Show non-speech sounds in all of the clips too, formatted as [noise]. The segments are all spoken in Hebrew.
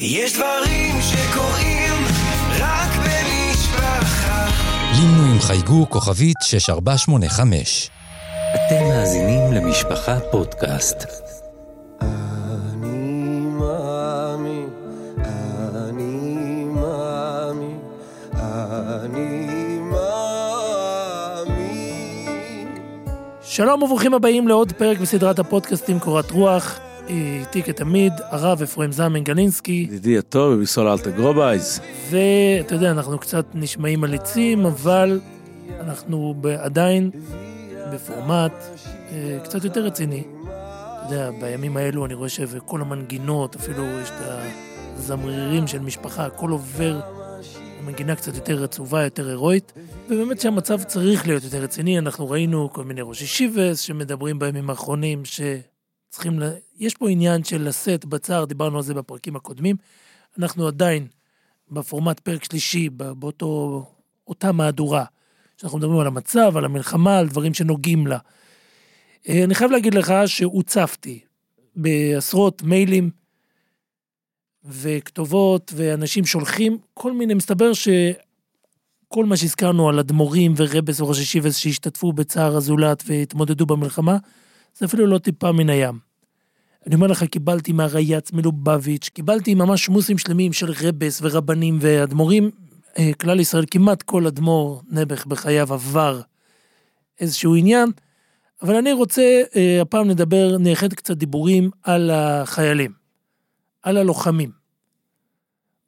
יש דברים שקורים רק במשפחה. לינו עם חייגו כוכבית 6485. אתם מאזינים למשפחה פודקאסט. אני מאמין, אני מאמין, אני מאמין. שלום וברוכים הבאים לעוד פרק בסדרת הפודקאסטים קורת רוח. איתי כתמיד, הרב אפרים זלמן גלינסקי, ידידי הטוב, רב ישראל אלטר גרובייס. ואתה יודע, אנחנו קצת נשמעים מליצים, אבל אנחנו עדיין בפורמט אה, קצת יותר רציני. אתה יודע, בימים האלו אני רואה שכל המנגינות, אפילו יש את הזמרירים של משפחה, הכל עובר למנגינה קצת יותר עצובה, יותר הירואית, ובאמת שהמצב צריך להיות יותר רציני. אנחנו ראינו כל מיני ראשי ישיבס שמדברים בימים האחרונים, שצריכים, ל... יש פה עניין של לשאת בצער, דיברנו על זה בפרקים הקודמים. אנחנו עדיין בפורמט פרק שלישי, באותו, אותה מהדורה, שאנחנו מדברים על המצב, על המלחמה, על דברים שנוגעים לה. אה, אני חייב להגיד לך שהוצפתי בעשרות מיילים וכתובות, ואנשים שולחים כל מיני, מסתבר שכל מה שהזכרנו על אדמו"רים ורבס וראשי שיבס שהשתתפו בצער הזולת והתמודדו במלחמה, זה אפילו לא טיפה מן הים. אני אומר לך, קיבלתי מהרייץ מלובביץ', קיבלתי ממש שמוסים שלמים של רבס ורבנים ואדמו"רים. אה, כלל ישראל, כמעט כל אדמו"ר נעבך בחייו עבר איזשהו עניין, אבל אני רוצה, אה, הפעם נדבר, נייחד קצת דיבורים על החיילים, על הלוחמים.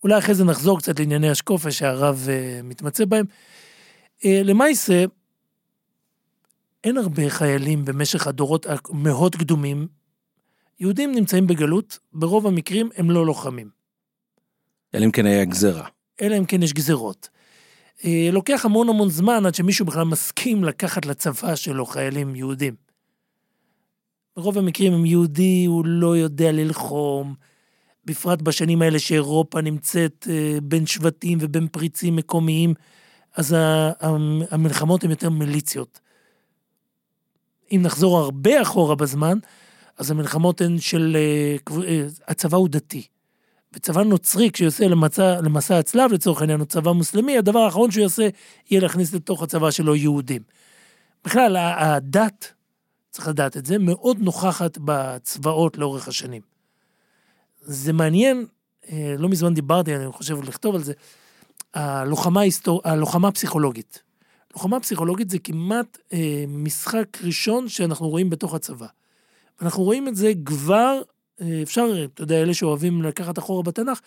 אולי אחרי זה נחזור קצת לענייני השקופה שהרב אה, מתמצא בהם. למעשה, אין הרבה חיילים במשך הדורות המאוד קדומים. יהודים נמצאים בגלות, ברוב המקרים הם לא לוחמים. אלא אם כן היה גזרה. אלא אם כן יש גזירות. אה, לוקח המון המון זמן עד שמישהו בכלל מסכים לקחת לצבא שלו חיילים יהודים. ברוב המקרים הם יהודי, הוא לא יודע ללחום, בפרט בשנים האלה שאירופה נמצאת אה, בין שבטים ובין פריצים מקומיים, אז המלחמות הן יותר מיליציות. אם נחזור הרבה אחורה בזמן, אז המלחמות הן של... אה, אה, הצבא הוא דתי. וצבא נוצרי, כשיוצא למסע, למסע הצלב לצורך העניין, או צבא מוסלמי, הדבר האחרון שהוא יעשה, יהיה להכניס לתוך הצבא שלו יהודים. בכלל, הדת, צריך לדעת את זה, מאוד נוכחת בצבאות לאורך השנים. זה מעניין, אה, לא מזמן דיברתי, אני חושב לכתוב על זה, הלוחמה, היסטור... הלוחמה הפסיכולוגית. לוחמה פסיכולוגית זה כמעט משחק ראשון שאנחנו רואים בתוך הצבא. אנחנו רואים את זה כבר אה, אפשר, אתה יודע, אלה שאוהבים לקחת אחורה בתנ"ך,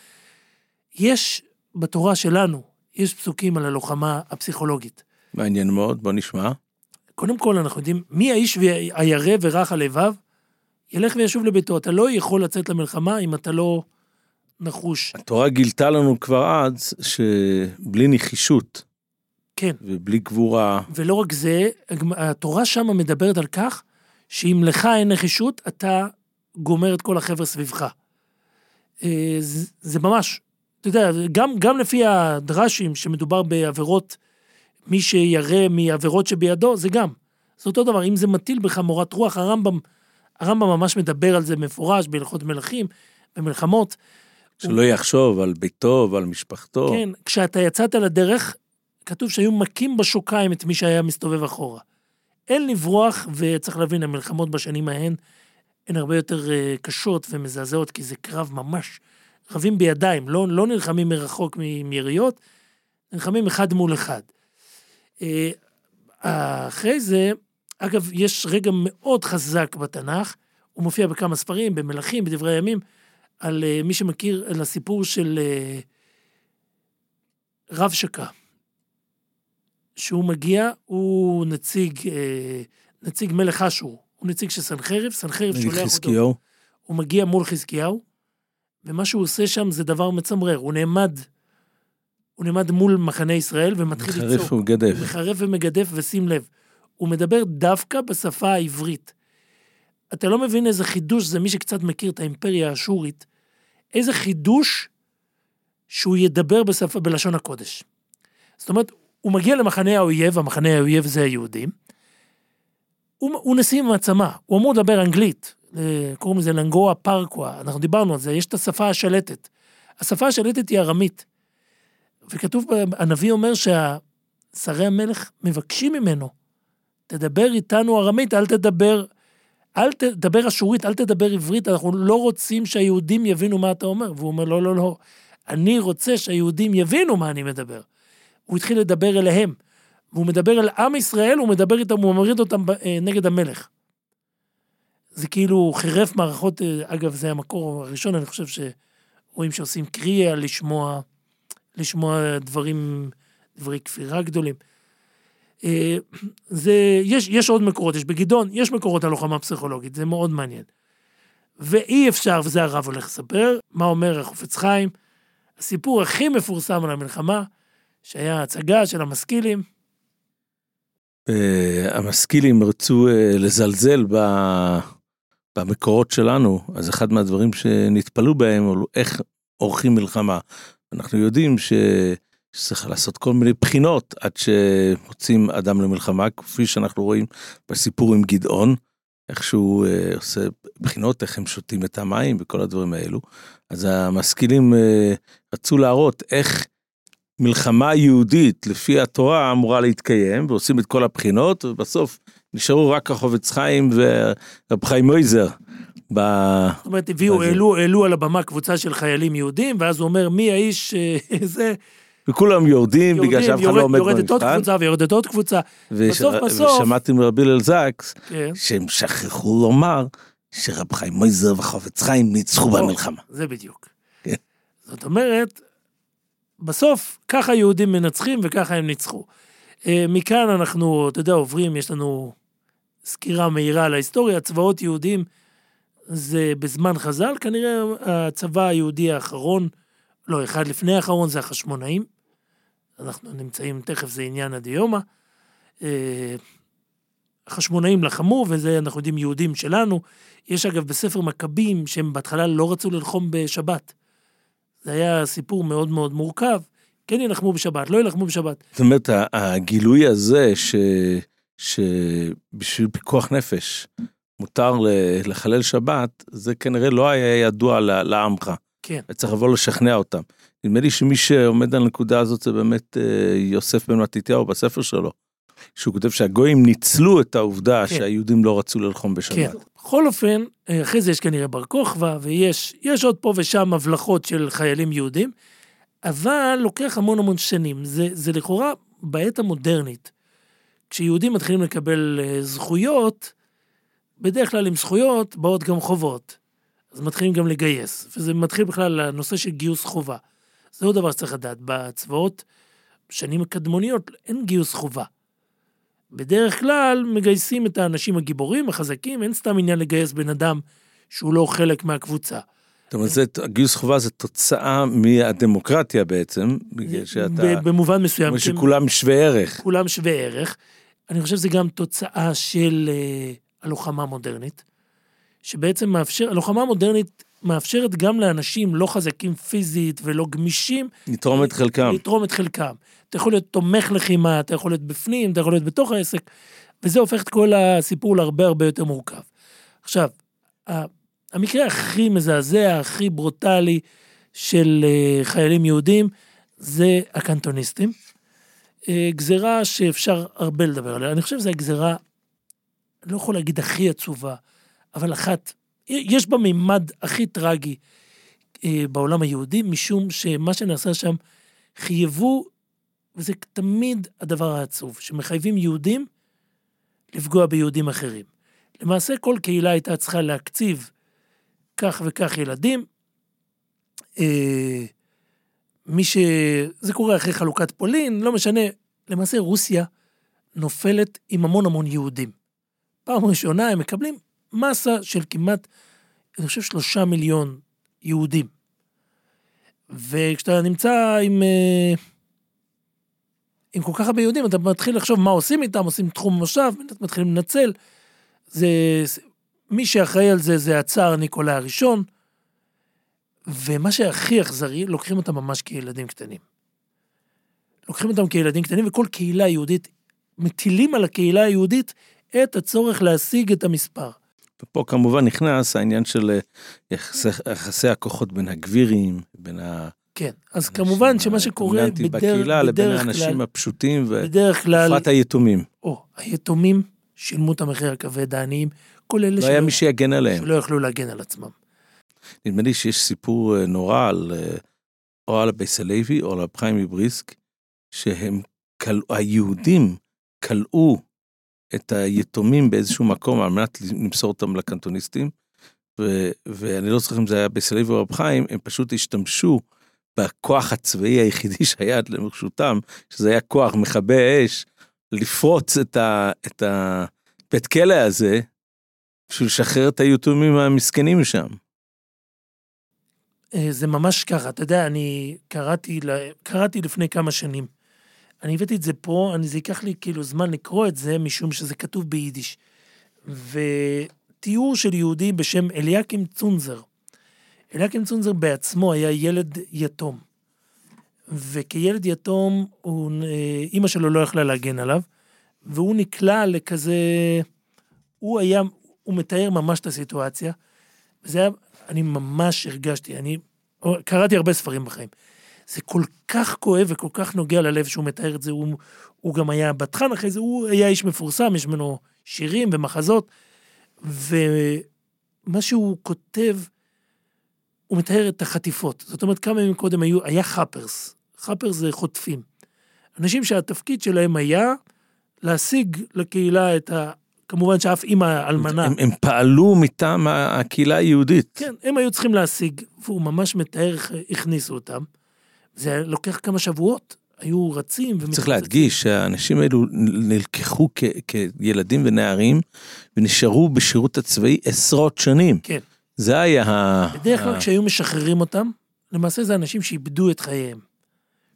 יש בתורה שלנו, יש פסוקים על הלוחמה הפסיכולוגית. מעניין מאוד, בוא נשמע. קודם כל, אנחנו יודעים, מי האיש הירא ורך הלבב? ילך וישוב לביתו. אתה לא יכול לצאת למלחמה אם אתה לא נחוש. התורה גילתה לנו כבר אז שבלי נחישות כן. ובלי גבורה, ולא רק זה, התורה שם מדברת על כך שאם לך אין נחישות, אתה גומר את כל החבר'ה סביבך. אה, זה, זה ממש, אתה יודע, גם, גם לפי הדרשים שמדובר בעבירות, מי שירא מעבירות שבידו, זה גם. זה אותו דבר, אם זה מטיל בך מורת רוח, הרמב"ם, הרמב"ם ממש מדבר על זה מפורש בהלכות מלכים, במלחמות. שלא יחשוב על ביתו ועל משפחתו. כן, כשאתה יצאת לדרך, כתוב שהיו מכים בשוקיים את מי שהיה מסתובב אחורה. אין לברוח, וצריך להבין, המלחמות בשנים ההן הן הרבה יותר אה, קשות ומזעזעות, כי זה קרב ממש, רבים בידיים, לא, לא נלחמים מרחוק מיריות, נלחמים אחד מול אחד. אה, אחרי זה, אגב, יש רגע מאוד חזק בתנ"ך, הוא מופיע בכמה ספרים, במלכים, בדברי הימים, על אה, מי שמכיר, על הסיפור של רב שקה. שהוא מגיע, הוא נציג, אה, נציג מלך אשור, הוא נציג של סנחריב, סנחריב שולח אותו. חזקיהו. הוא מגיע מול חזקיהו, ומה שהוא עושה שם זה דבר מצמרר, הוא נעמד, הוא נעמד מול מחנה ישראל ומתחיל לצעוק. חרף ומגדף. מחרף ומגדף, ושים לב, הוא מדבר דווקא בשפה העברית. אתה לא מבין איזה חידוש זה, מי שקצת מכיר את האימפריה האשורית, איזה חידוש שהוא ידבר בשפה, בלשון הקודש. זאת אומרת, הוא מגיע למחנה האויב, המחנה האויב זה היהודים, הוא, הוא נשיא מעצמה, הוא אמור לדבר אנגלית, אה, קוראים לזה לנגואה פרקווה, אנחנו דיברנו על זה, יש את השפה השלטת. השפה השליטת היא ארמית. וכתוב, הנביא אומר ששרי המלך מבקשים ממנו, תדבר איתנו ארמית, אל תדבר, אל תדבר אשורית, אל תדבר עברית, אנחנו לא רוצים שהיהודים יבינו מה אתה אומר. והוא אומר, לא, לא, לא, אני רוצה שהיהודים יבינו מה אני מדבר. הוא התחיל לדבר אליהם. והוא מדבר אל עם ישראל, הוא מדבר איתם, הוא מוריד אותם אה, נגד המלך. זה כאילו חירף מערכות, אה, אגב, זה המקור הראשון, אני חושב שרואים שעושים קריאה לשמוע, לשמוע דברים, דברי כפירה גדולים. אה, זה, יש, יש עוד מקורות, יש בגדעון, יש מקורות על לוחמה פסיכולוגית, זה מאוד מעניין. ואי אפשר, וזה הרב הולך לספר, מה אומר החופץ חיים, הסיפור הכי מפורסם על המלחמה, שהיה הצגה של המשכילים, אה, המשכילים רצו אה, לזלזל ב- במקורות שלנו, אז אחד מהדברים שנתפלו בהם הוא איך עורכים מלחמה. אנחנו יודעים ש... שצריך לעשות כל מיני בחינות עד שמוצאים אדם למלחמה, כפי שאנחנו רואים בסיפור עם גדעון, איך שהוא אה, עושה בחינות, איך הם שותים את המים וכל הדברים האלו. אז המשכילים אה, רצו להראות איך מלחמה יהודית לפי התורה אמורה להתקיים, ועושים את כל הבחינות, ובסוף נשארו רק החובץ חיים ורב חיים מויזר. ב... זאת אומרת, הביאו. העלו, העלו על הבמה קבוצה של חיילים יהודים, ואז הוא אומר, מי האיש אה, [laughs] זה, וכולם יורדים בגלל יורדים, שאף אחד לא עומד יורדת עוד במבחן. קבוצה ויורדת עוד קבוצה. וש... בסוף, בסוף- ושמעתי מרבי אל זקס כן. שהם שכחו לומר שרב חיים מויזר וחובץ חיים ניצחו במלחמה. זה בדיוק. כן. זאת אומרת, בסוף ככה יהודים מנצחים וככה הם ניצחו. אה, מכאן אנחנו, אתה יודע, עוברים, יש לנו סקירה מהירה על ההיסטוריה, צבאות יהודים זה בזמן חז"ל, כנראה הצבא היהודי האחרון, לא, אחד לפני האחרון זה החשמונאים. אנחנו נמצאים, תכף זה עניין הדיומא. אה, החשמונאים לחמו, וזה אנחנו יודעים יהודים שלנו. יש אגב בספר מכבים שהם בהתחלה לא רצו ללחום בשבת. זה היה סיפור מאוד מאוד מורכב. כן יילחמו בשבת, לא יילחמו בשבת. זאת אומרת, הגילוי הזה ש... שבשביל פיקוח נפש מותר לחלל שבת, זה כנראה לא היה ידוע לעמך. כן. וצריך לבוא לשכנע אותם. נדמה לי שמי שעומד על הנקודה הזאת זה באמת אה, יוסף בן מתתיהו בספר שלו. שהוא כותב שהגויים ניצלו את העובדה כן. שהיהודים לא רצו ללחום בשבת. כן. בכל אופן, אה, אחרי זה יש כנראה בר כוכבא, ויש יש עוד פה ושם הבלחות של חיילים יהודים, אבל לוקח המון המון שנים. זה, זה לכאורה בעת המודרנית, כשיהודים מתחילים לקבל אה, זכויות, בדרך כלל עם זכויות באות גם חובות. אז מתחילים גם לגייס, וזה מתחיל בכלל לנושא של גיוס חובה. זה עוד דבר שצריך לדעת, בצבאות, בשנים הקדמוניות אין גיוס חובה. בדרך כלל מגייסים את האנשים הגיבורים, החזקים, אין סתם עניין לגייס בן אדם שהוא לא חלק מהקבוצה. זאת אומרת, זה, גיוס חובה זה תוצאה מהדמוקרטיה בעצם, בגלל שאתה, במובן מסוים, כמו כי שכולם שווי ערך. כולם שווי ערך. אני חושב שזה גם תוצאה של אה, הלוחמה המודרנית, שבעצם מאפשר, הלוחמה המודרנית מאפשרת גם לאנשים לא חזקים פיזית ולא גמישים, לתרום את חלקם. לתרום את חלקם. אתה יכול להיות תומך לחימה, אתה יכול להיות בפנים, אתה יכול להיות בתוך העסק, וזה הופך את כל הסיפור להרבה הרבה יותר מורכב. עכשיו, המקרה הכי מזעזע, הכי ברוטלי של אה, חיילים יהודים, זה הקנטוניסטים. אה, גזירה שאפשר הרבה לדבר עליה. אני חושב שזו הגזירה, אני לא יכול להגיד הכי עצובה, אבל אחת, יש בה מימד הכי טרגי אה, בעולם היהודי, משום שמה שנעשה שם, חייבו, וזה תמיד הדבר העצוב, שמחייבים יהודים לפגוע ביהודים אחרים. למעשה כל קהילה הייתה צריכה להקציב כך וכך ילדים. אה, מי ש... זה קורה אחרי חלוקת פולין, לא משנה. למעשה רוסיה נופלת עם המון המון יהודים. פעם ראשונה הם מקבלים מסה של כמעט, אני חושב, שלושה מיליון יהודים. וכשאתה נמצא עם, אה, עם כל כך הרבה יהודים, אתה מתחיל לחשוב מה עושים איתם, עושים תחום מושב, מתחילים לנצל. זה, מי שאחראי על זה זה הצאר ניקולאי הראשון, ומה שהכי אכזרי, לוקחים אותם ממש כילדים קטנים. לוקחים אותם כילדים קטנים, וכל קהילה יהודית, מטילים על הקהילה היהודית את הצורך להשיג את המספר. ופה כמובן נכנס העניין של אה, יחסי, יחסי הכוחות בין הגבירים, בין ה... כן. אז כמובן שמה שקורה בדרך, בקהילה לבין בדרך האנשים כלל, הפשוטים, ובפרט היתומים. או, היתומים שילמו את המחיר הכבד, העניים, כל אלה לא היה מי שיגן עליהם. שלא יכלו להגן על עצמם. נדמה לי שיש סיפור אה, נורא על אה, או על הבייסלוי או על רב חיים מבריסק, שהם, היהודים כלאו את היתומים באיזשהו מקום על מנת למסור אותם לקנטוניסטים, ו, ואני לא זוכר אם זה היה בייסלוי או רב חיים, הם פשוט השתמשו בכוח הצבאי היחידי שהיה לרשותם, שזה היה כוח מכבי אש, לפרוץ את, ה, את הבית כלא הזה, בשביל לשחרר את היתומים המסכנים משם. אה, זה ממש ככה, אתה יודע, אני קראתי, קראתי לפני כמה שנים. אני הבאתי את זה פה, אני, זה ייקח לי כאילו זמן לקרוא את זה, משום שזה כתוב ביידיש. ותיאור של יהודי בשם אליקים צונזר. אליקים צונזר בעצמו היה ילד יתום. וכילד יתום, הוא, אה, אימא שלו לא יכלה להגן עליו, והוא נקלע לכזה... הוא היה, הוא מתאר ממש את הסיטואציה. זה היה, אני ממש הרגשתי, אני קראתי הרבה ספרים בחיים. זה כל כך כואב וכל כך נוגע ללב שהוא מתאר את זה, הוא, הוא גם היה בתחן אחרי זה, הוא היה איש מפורסם, יש ממנו שירים ומחזות, ומה שהוא כותב, הוא מתאר את החטיפות. זאת אומרת, כמה ימים קודם היו, היה חאפרס. חאפרס זה חוטפים. אנשים שהתפקיד שלהם היה להשיג לקהילה את ה... כמובן שאף אימא אלמנה. הם, הם פעלו מטעם הקהילה היהודית. כן, הם היו צריכים להשיג, והוא ממש מתאר איך הכניסו אותם. זה לוקח כמה שבועות, היו רצים ומתרוצצים. צריך להדגיש שהאנשים האלו נלקחו כ, כילדים ונערים ונשארו בשירות הצבאי עשרות שנים. כן. זה היה ה... בדרך כלל ה- כשהיו משחררים אותם, למעשה זה אנשים שאיבדו את חייהם.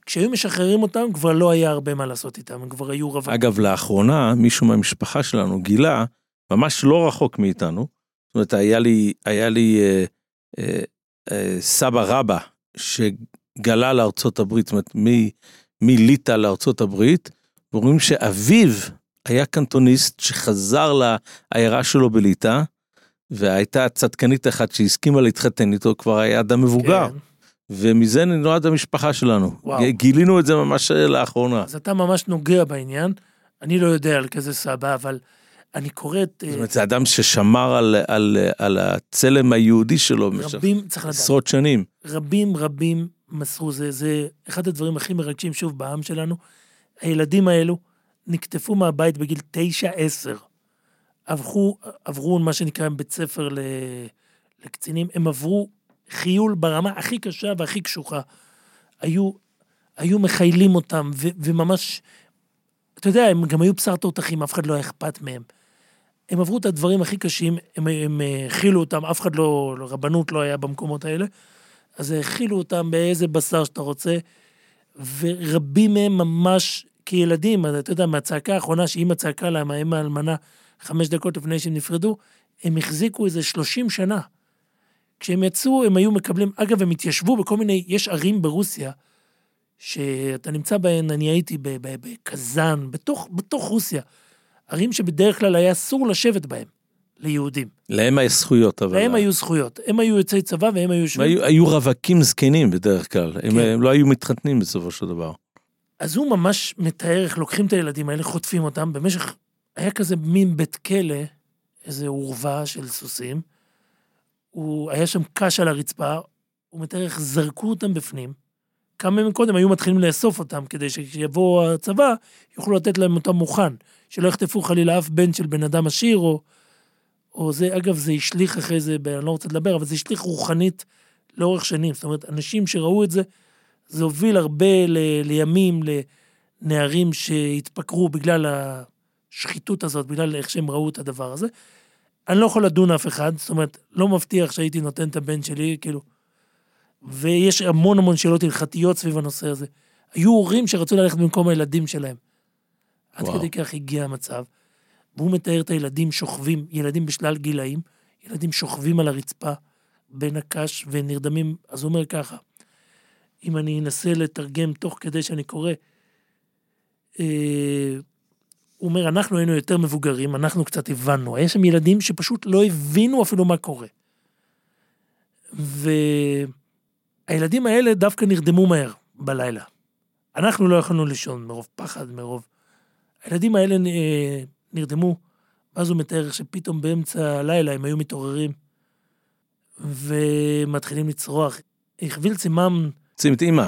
כשהיו משחררים אותם, כבר לא היה הרבה מה לעשות איתם, הם כבר היו רווק. אגב, לאחרונה מישהו מהמשפחה שלנו גילה, ממש לא רחוק מאיתנו, זאת אומרת, היה לי, היה לי אה, אה, אה, סבא רבא שגלה לארצות הברית, זאת אומרת, מליטא לארצות הברית, ואומרים שאביו היה קנטוניסט שחזר לעיירה שלו בליטא, והייתה צדקנית אחת שהסכימה להתחתן איתו, כבר היה אדם מבוגר, כן. ומזה נולד המשפחה שלנו. וואו. גילינו את זה ממש אה, לאחרונה. אז אתה ממש נוגע בעניין. אני לא יודע על כזה סבא, אבל אני קורא את... אה, זאת אומרת, זה אדם ששמר על, על, על הצלם היהודי שלו במשך עשרות שנים. רבים רבים מסרו, זה, זה אחד הדברים הכי מרגשים שוב בעם שלנו. הילדים האלו נקטפו מהבית בגיל תשע עשר. עברו, עברו מה שנקרא בית ספר ל, לקצינים, הם עברו חיול ברמה הכי קשה והכי קשוחה. היו, היו מחיילים אותם, ו, וממש, אתה יודע, הם גם היו בשר תותחים, אף אחד לא היה אכפת מהם. הם עברו את הדברים הכי קשים, הם, הכילו אותם, אף אחד לא, רבנות לא היה במקומות האלה, אז האכילו אותם באיזה בשר שאתה רוצה, ורבים מהם ממש כילדים, אז אתה יודע, מהצעקה האחרונה שאימא צעקה להם, האמא האלמנה, חמש דקות לפני שהם נפרדו, הם החזיקו איזה 30 שנה. כשהם יצאו, הם היו מקבלים, אגב, הם התיישבו בכל מיני, יש ערים ברוסיה, שאתה נמצא בהן, אני הייתי בקזאן, בתוך, בתוך רוסיה, ערים שבדרך כלל היה אסור לשבת בהן, ליהודים. להם היה זכויות, אבל... להם היו זכויות. הם היו יוצאי צבא והם היו הם יושבים. היו, היו רווקים זקנים בדרך כלל, הם, כן. הם לא היו מתחתנים בסופו של דבר. אז הוא ממש מתאר איך לוקחים את הילדים האלה, חוטפים אותם, במשך, היה כזה מין בית כלא, איזה עורבה של סוסים. הוא, היה שם קש על הרצפה, הוא מתאר איך זרקו אותם בפנים. כמה ימים קודם היו מתחילים לאסוף אותם, כדי שכשיבוא הצבא, יוכלו לתת להם אותם מוכן. שלא יחטפו חלילה אף בן של בן אדם עשיר, או, או זה, אגב, זה השליך אחרי זה, אני לא רוצה לדבר, אבל זה השליך רוחנית לאורך שנים. זאת אומרת, אנשים שראו את זה, זה הוביל הרבה ל, לימים, לנערים שהתפקרו בגלל השחיתות הזאת, בגלל איך שהם ראו את הדבר הזה. אני לא יכול לדון אף אחד, זאת אומרת, לא מבטיח שהייתי נותן את הבן שלי, כאילו... ויש המון המון שאלות הלכתיות סביב הנושא הזה. היו הורים שרצו ללכת במקום הילדים שלהם. עד וואו. כדי כך הגיע המצב. והוא מתאר את הילדים שוכבים, ילדים בשלל גילאים, ילדים שוכבים על הרצפה בין הקש ונרדמים, אז הוא אומר ככה, אם אני אנסה לתרגם תוך כדי שאני קורא, אה, הוא אומר, אנחנו היינו יותר מבוגרים, אנחנו קצת הבנו. היה שם ילדים שפשוט לא הבינו אפילו מה קורה. הילדים האלה דווקא נרדמו מהר בלילה. אנחנו לא יכולנו לישון מרוב פחד, מרוב... הילדים האלה אה, נרדמו, ואז הוא מתאר שפתאום באמצע הלילה הם היו מתעוררים ומתחילים לצרוח. הכביל צימם, אימא.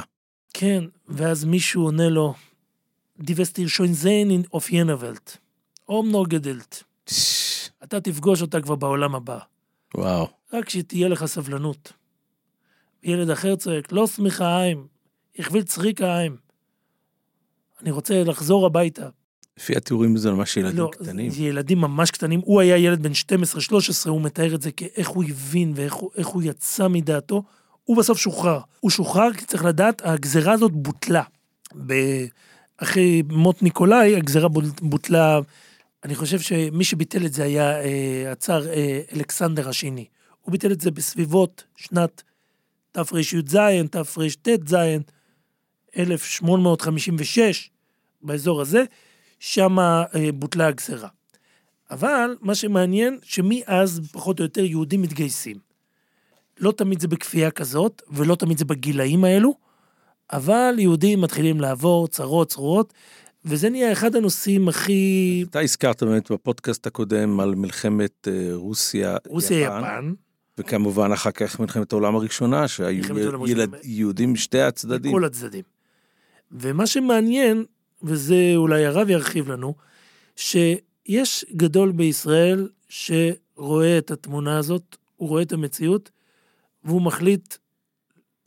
כן, ואז מישהו עונה לו, דיווסטיר שוין זיין אוף ינבלט, אום נו גדלט. אתה תפגוש אותה כבר בעולם הבא. וואו. רק שתהיה לך סבלנות. ילד אחר צועק, לא שמחה עין, הכביל צריקה עין. אני רוצה לחזור הביתה. לפי התיאורים זה ממש ילדים לא, קטנים. זה ילדים ממש קטנים. הוא היה ילד בן 12-13, הוא מתאר את זה כאיך הוא הבין ואיך הוא, יצא מדעתו. הוא בסוף שוחרר. הוא שוחרר כי צריך לדעת, הגזרה הזאת בוטלה. אחרי מות ניקולאי, הגזרה בוט- בוטלה, אני חושב שמי שביטל את זה היה אה, הצאר אה, אלכסנדר השני. הוא ביטל את זה בסביבות שנת תרי"ז, תרט"ז, 1856, באזור הזה, שם בוטלה הגזרה. אבל מה שמעניין, שמאז פחות או יותר יהודים מתגייסים. לא תמיד זה בכפייה כזאת, ולא תמיד זה בגילאים האלו, אבל יהודים מתחילים לעבור צרות צרורות, וזה נהיה אחד הנושאים הכי... אתה הזכרת באמת בפודקאסט הקודם על מלחמת אה, רוסיה, רוסיה יפן, וכמובן אחר כך מלחמת העולם הראשונה, שהיו ילד. יהודים משתי הצדדים. כל הצדדים. ומה שמעניין, וזה אולי הרב ירחיב לנו, שיש גדול בישראל שרואה את התמונה הזאת, הוא רואה את המציאות, והוא מחליט,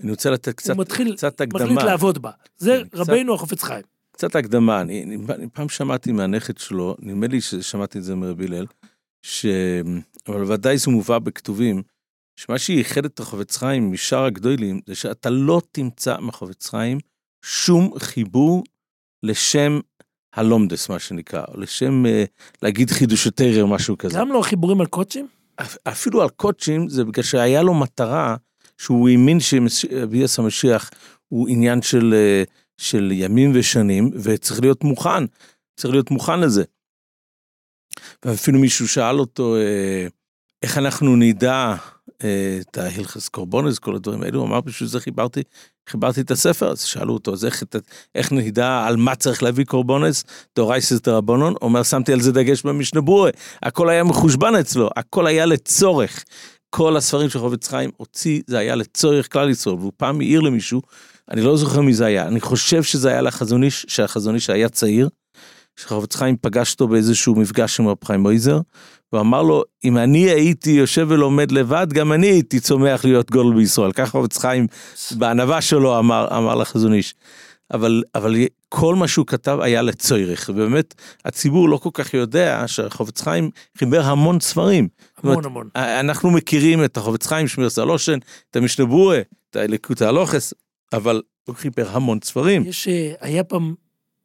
אני רוצה לתת קצת, הוא מתחיל, קצת מחליט הקדמה. לעבוד בה. זה כן, קצת- רבנו החופץ חיים. קצת הקדמה, אני, אני, אני פעם שמעתי מהנכד שלו, נדמה לי ששמעתי את זה מרבי הלל, ש... אבל ודאי זה מובא בכתובים, שמה שייחד את החובץ חיים משאר הגדולים, זה שאתה לא תמצא מהחובץ חיים שום חיבור לשם הלומדס, מה שנקרא, או לשם אה, להגיד חידושותריה או משהו כזה. גם לא חיבורים על קודשים? אפ- אפילו על קודשים, זה בגלל שהיה לו מטרה, שהוא האמין שביאס המשיח הוא עניין של, אה, של ימים ושנים, וצריך להיות מוכן, צריך להיות מוכן לזה. ואפילו מישהו שאל אותו, אה, איך אנחנו נדע אה, את ההלכס קורבונס, כל הדברים האלו, הוא אמר, בשביל זה חיברתי, חיברתי את הספר, אז שאלו אותו, אז איך, איך נדע על מה צריך להביא קורבונס, דורייסס דרבנון, הוא אומר, שמתי על זה דגש במשנה ברורה, הכל היה מחושבן אצלו, הכל היה לצורך. כל הספרים של חובץ חיים הוציא, זה היה לצורך כלל ישראל, והוא פעם העיר למישהו, אני לא זוכר מי זה היה, אני חושב שזה היה לחזון איש, שהחזון איש היה צעיר, שחובץ חיים פגש אותו באיזשהו מפגש עם רב חיים מויזר, והוא אמר לו, אם אני הייתי יושב ולומד לבד, גם אני הייתי צומח להיות גול בישראל. ככה חובץ חיים בענווה שלו אמר, אמר לחזון איש. אבל, אבל כל מה שהוא כתב היה לצורך, ובאמת הציבור לא כל כך יודע שחובץ חיים חיבר המון ספרים. המון זאת המון. אנחנו מכירים את החובץ חיים, שמיר סלושן, את המשנה ברורה, את הליקוט הלוכס, אבל הוא חיבר המון ספרים. יש, אה, היה פעם,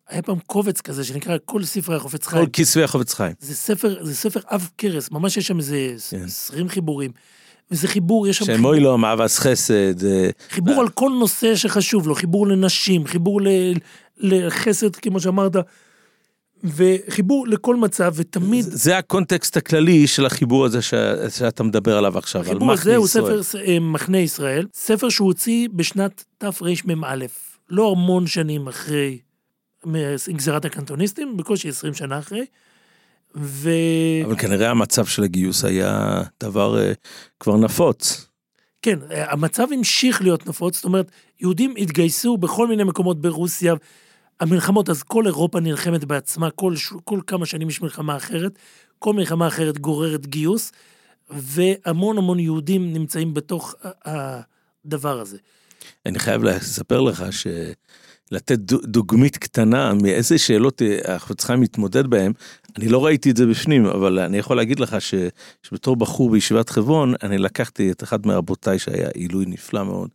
היה פעם קובץ כזה שנקרא כל ספרי החופץ כל חיים. כסבי החובץ חיים. זה ספר, זה ספר עב כרס, ממש יש שם איזה כן. 20 חיבורים. וזה חיבור, יש שם שם אוי לו, מאבס חסד, אה, חיבור על כל נושא שחשוב לו, חיבור לנשים, חיבור ל, לחסד, כמו שאמרת, וחיבור לכל מצב, ותמיד, זה הקונטקסט הכללי של החיבור הזה ש... שאתה מדבר עליו עכשיו, על החיבור מחנה הזה הוא ישראל. ספר אה, מחנה ישראל, ספר שהוא הוציא בשנת תרמ"א, לא המון שנים אחרי גזירת הקנטוניסטים, בקושי 20 שנה אחרי, ו... אבל כנראה המצב של הגיוס היה דבר אה, כבר נפוץ. כן, המצב המשיך להיות נפוץ, זאת אומרת, יהודים התגייסו בכל מיני מקומות ברוסיה, המלחמות, אז כל אירופה נלחמת בעצמה, כל, ש- כל כמה שנים יש מלחמה אחרת, כל מלחמה אחרת גוררת גיוס, והמון המון יהודים נמצאים בתוך הדבר הזה. אני חייב לספר לך שלתת דו- דוגמית קטנה מאיזה שאלות אה, החפץ חיים מתמודד בהם, אני לא ראיתי את זה בפנים, אבל אני יכול להגיד לך ש, שבתור בחור בישיבת חברון, אני לקחתי את אחד מרבותיי שהיה עילוי נפלא מאוד,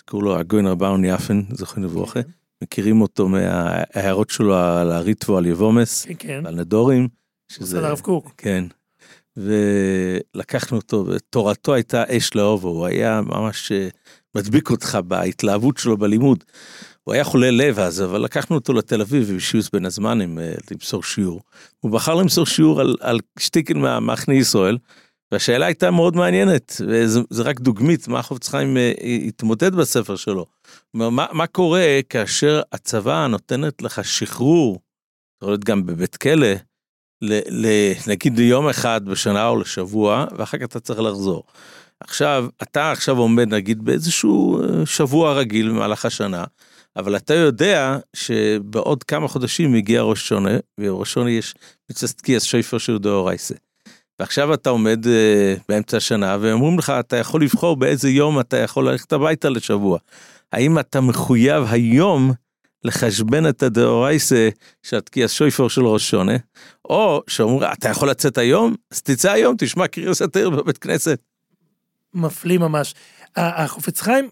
שקראו לו הגוין רבאון יפן, זוכרים לברוכה, מכירים אותו מההערות שלו על הריטבו על יבומס, כן, כן, על נדורים. שזה הרב קוק. כן. ולקחנו אותו, ותורתו הייתה אש לאהובו, הוא היה ממש אה, מדביק אותך בהתלהבות שלו בלימוד. הוא היה חולה לב אז, אבל לקחנו אותו לתל אביב בשיעוס בין הזמנים למסור שיעור. הוא בחר למסור שיעור על, על שטיקן מהמחנה ישראל, והשאלה הייתה מאוד מעניינת, וזה זה רק דוגמית, מה החפץ חיים אה, התמודד בספר שלו. מה, מה קורה כאשר הצבא נותנת לך שחרור, יכול להיות גם בבית כלא, ל, ל, נגיד ליום אחד בשנה או לשבוע, ואחר כך אתה צריך לחזור. עכשיו, אתה עכשיו עומד נגיד באיזשהו אה, שבוע רגיל במהלך השנה, אבל אתה יודע שבעוד כמה חודשים מגיע ראש שונה, וראש שונה יש מצטקיאס שויפר של דאורייסה. ועכשיו אתה עומד uh, באמצע השנה ואומרים לך אתה יכול לבחור באיזה יום אתה יכול ללכת הביתה לשבוע. האם אתה מחויב היום לחשבן את הדאורייסה של התקיע שויפר של ראש שונה, או שאומרים אתה יכול לצאת היום אז תצא היום תשמע קריאס התיר בבית כנסת. מפליא ממש. החופץ חיים,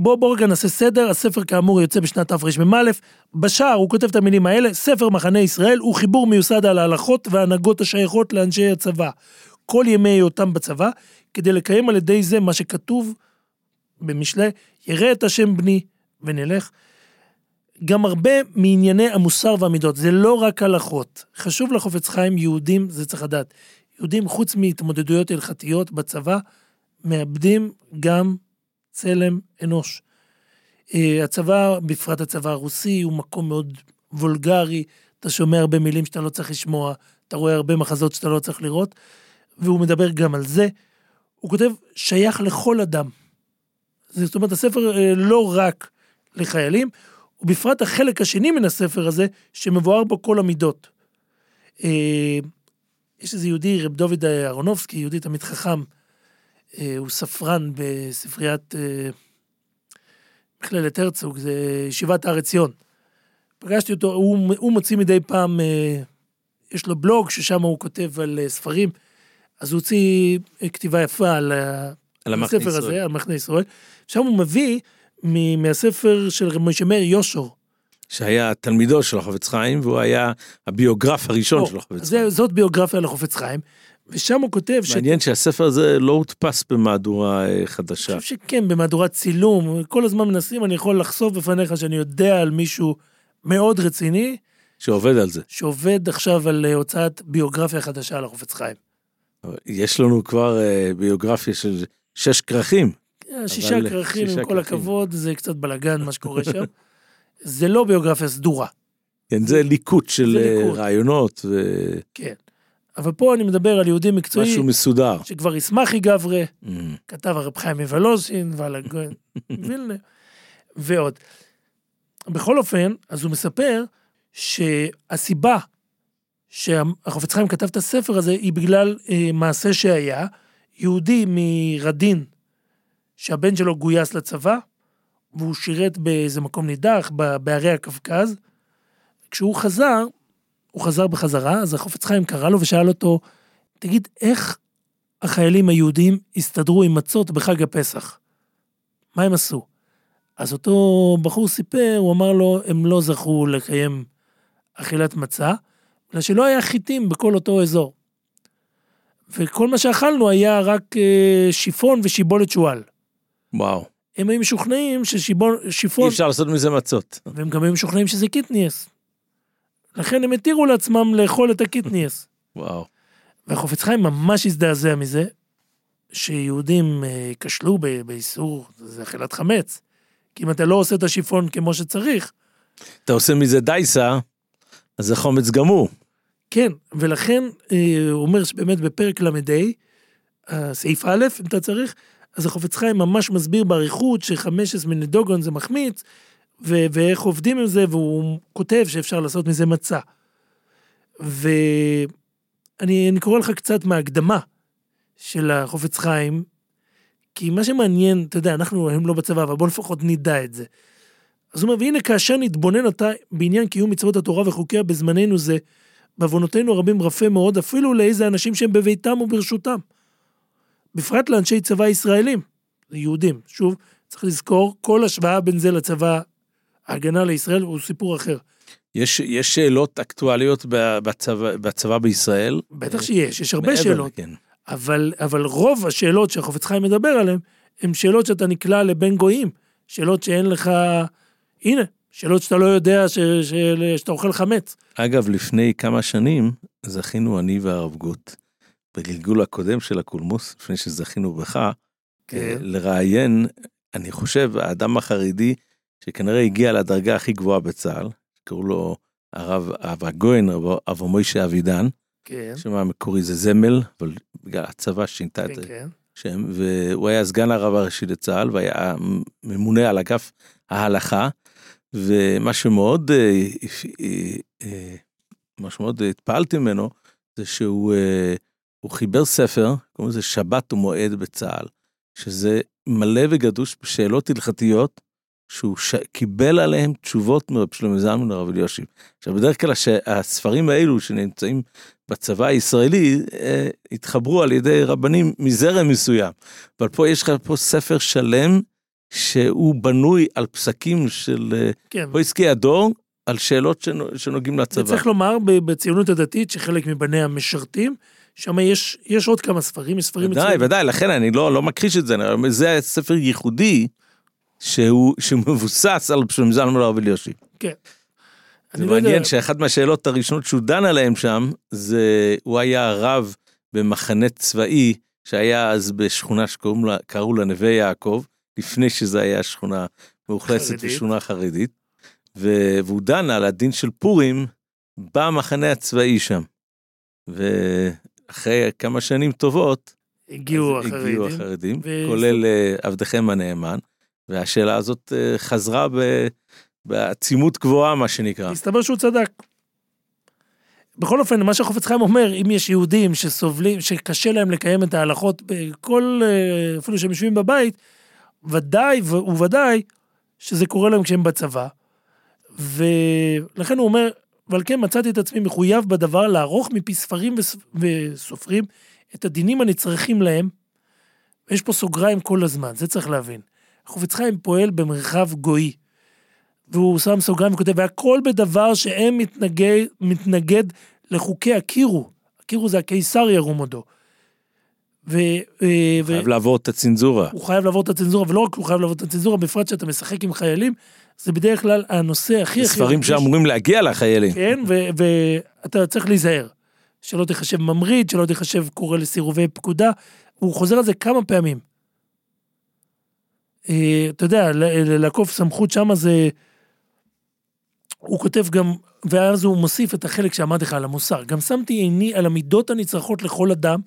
בוא בוא רגע נעשה סדר, הספר כאמור יוצא בשנת תרמ"א, בשער הוא כותב את המילים האלה, ספר מחנה ישראל הוא חיבור מיוסד על ההלכות וההנהגות השייכות לאנשי הצבא. כל ימי היותם בצבא, כדי לקיים על ידי זה מה שכתוב במשלי, ירא את השם בני ונלך. גם הרבה מענייני המוסר והמידות, זה לא רק הלכות. חשוב לחופץ חיים יהודים, זה צריך לדעת. יהודים חוץ מהתמודדויות הלכתיות בצבא, מאבדים גם צלם אנוש. אה, הצבא, בפרט הצבא הרוסי, הוא מקום מאוד וולגרי, אתה שומע הרבה מילים שאתה לא צריך לשמוע, אתה רואה הרבה מחזות שאתה לא צריך לראות, והוא מדבר גם על זה. הוא כותב, שייך לכל אדם. זאת אומרת, הספר אה, לא רק לחיילים, ובפרט החלק השני מן הספר הזה, שמבואר בו כל המידות. אה, יש איזה יהודי, רב דוד אהרונובסקי, יהודי תמיד חכם, הוא ספרן בספריית אה, מכללת הרצוג, זה ישיבת הר עציון. פגשתי אותו, הוא, הוא מוציא מדי פעם, אה, יש לו בלוג ששם הוא כותב על ספרים, אז הוא הוציא כתיבה יפה על, על הספר ישראל. הזה, על מחנה ישראל. שם הוא מביא מהספר של רב משה מאיר יושור. שהיה תלמידו של החפץ חיים והוא היה הביוגרף הראשון של החפץ חיים. זאת ביוגרפיה לחופץ חיים. ושם הוא כותב ש... מעניין שהספר הזה לא הודפס במהדורה אה, חדשה. אני חושב שכן, במהדורת צילום, כל הזמן מנסים, אני יכול לחשוף בפניך שאני יודע על מישהו מאוד רציני. שעובד על זה. שעובד עכשיו על אה, הוצאת ביוגרפיה חדשה על החופץ חיים. יש לנו כבר אה, ביוגרפיה של שש כרכים. שישה כרכים, עם כל הכבוד, זה קצת בלאגן מה שקורה שם. [laughs] זה לא ביוגרפיה סדורה. כן, זה ליקוט של רעיונות. ו... כן. אבל פה אני מדבר על יהודי מקצועי. משהו מסודר. שכבר ישמחי גברה, mm. כתב הרב חיים מוולוז'ין ועל הגויין [laughs] וילנה, ועוד. בכל אופן, אז הוא מספר שהסיבה שהחופץ חיים כתב את הספר הזה היא בגלל אה, מעשה שהיה, יהודי מרדין, שהבן שלו גויס לצבא, והוא שירת באיזה מקום נידח, בערי הקווקז. כשהוא חזר, הוא חזר בחזרה, אז החופץ חיים קרא לו ושאל אותו, תגיד, איך החיילים היהודים הסתדרו עם מצות בחג הפסח? מה הם עשו? אז אותו בחור סיפר, הוא אמר לו, הם לא זכו לקיים אכילת מצה, בגלל שלא היה חיטים בכל אותו אזור. וכל מה שאכלנו היה רק אה, שיפון ושיבולת שועל. וואו. הם היו משוכנעים ששיפון... אי אפשר לעשות מזה מצות. והם גם היו משוכנעים שזה קיטניאס. לכן הם התירו לעצמם לאכול את הקיטניאס. וואו. והחופץ חיים ממש הזדעזע מזה, שיהודים אה, כשלו באיסור, זה אכילת חמץ. כי אם אתה לא עושה את השיפון כמו שצריך... אתה עושה מזה דייסה, אז זה חומץ גמור. כן, ולכן אה, הוא אומר שבאמת בפרק ל"ה, סעיף א', אם אתה צריך, אז החופץ חיים ממש מסביר באריכות שחמשת מנדוגון זה מחמיץ, ו- ואיך עובדים עם זה, והוא כותב שאפשר לעשות מזה מצה. ואני קורא לך קצת מההקדמה של החופץ חיים, כי מה שמעניין, אתה יודע, אנחנו היום לא בצבא, אבל בוא לפחות נדע את זה. אז הוא אומר, והנה כאשר נתבונן אתה בעניין קיום מצוות התורה וחוקיה בזמננו זה, בעוונותינו הרבים רפה מאוד, אפילו לאיזה אנשים שהם בביתם וברשותם. בפרט לאנשי צבא ישראלים, יהודים. שוב, צריך לזכור, כל השוואה בין זה לצבא ההגנה לישראל הוא סיפור אחר. יש, יש שאלות אקטואליות בצבא, בצבא בישראל? בטח שיש, יש הרבה שאלות. כן. אבל, אבל רוב השאלות שהחופץ חיים מדבר עליהן, הן שאלות שאתה נקלע לבן גויים. שאלות שאין לך, הנה, שאלות שאתה לא יודע ש, ש, שאתה אוכל חמץ. אגב, לפני כמה שנים זכינו אני והרב גוט בגלגול הקודם של הקולמוס, לפני שזכינו בך, כן. לראיין, אני חושב, האדם החרדי שכנראה הגיע לדרגה הכי גבוהה בצה"ל, קראו לו הרב אב הגויין, רב אב מוישה אבידן, כן, שם המקורי זה זמל, אבל בגלל הצבא שינתה את כן, כן. שם, והוא היה סגן הרב הראשי לצה"ל, והיה ממונה על אגף ההלכה, ומה שמאוד, אה, אה, אה, מה שמאוד התפעלתי ממנו, זה שהוא אה, הוא חיבר ספר, קוראים לזה שבת ומועד בצה"ל, שזה מלא וגדוש בשאלות הלכתיות, שהוא ש... קיבל עליהם תשובות מרב שלמה זלמן לרב אלישיב. עכשיו בדרך כלל. הספרים האלו שנמצאים בצבא הישראלי אה, התחברו על ידי רבנים מזרם מסוים, אבל פה יש לך פה ספר שלם שהוא בנוי על פסקים של אה, כן. פויסקי הדור, על שאלות שנ... שנוגעים לצבא. וצריך לומר בציונות הדתית שחלק מבניה משרתים, שם יש, יש עוד כמה ספרים, יש ספרים ודאי, מצוינים. ודאי, לכן אני לא, לא מכחיש את זה, זה ספר ייחודי שהוא, שמבוסס על שלמה זלמן לרב אלישיב. כן. זה לא יודע, מעניין שאחת מהשאלות הראשונות שהוא דן עליהן שם, זה הוא היה רב במחנה צבאי שהיה אז בשכונה שקראו לה, לה נווה יעקב, לפני שזה היה שכונה מאוכלסת. ושכונה חרדית, והוא דן על הדין של פורים במחנה הצבאי שם. ואחרי כמה שנים טובות, הגיעו החרדים. הגיעו החרדים, ו- כולל אה, עבדכם הנאמן, והשאלה הזאת אה, חזרה בעצימות גבוהה, מה שנקרא. מסתבר שהוא צדק. בכל אופן, מה שהחופץ חיים אומר, אם יש יהודים שסובלים, שקשה להם לקיים את ההלכות בכל, אה, אפילו שהם יושבים בבית, ודאי וודאי שזה קורה להם כשהם בצבא. ולכן הוא אומר, ועל כן מצאתי את עצמי מחויב בדבר לערוך מפי ספרים וס- וסופרים את הדינים הנצרכים להם. ויש פה סוגריים כל הזמן, זה צריך להבין. החופץ חיים פועל במרחב גוי. והוא שם סוגריים וכותב, והכל בדבר שאין מתנגד, מתנגד לחוקי הקירו. הקירו זה הקיסר ירום הודו. ו, אה, ו, חייב לעבור את הצנזורה. הוא חייב לעבור את הצנזורה, ולא רק הוא חייב לעבור את הצנזורה, בפרט שאתה משחק עם חיילים, זה בדרך כלל הנושא הכי הכי... ספרים רגיש. שאמורים להגיע לחיילים. כן, ו- ואתה צריך להיזהר. שלא תיחשב ממריד, שלא תיחשב קורא לסירובי פקודה. הוא חוזר על זה כמה פעמים. אה, אתה יודע, לעקוף סמכות שמה זה... הוא כותב גם, ואז הוא מוסיף את החלק שאמרתי לך על המוסר. גם שמתי עיני על המידות הנצרכות לכל אדם,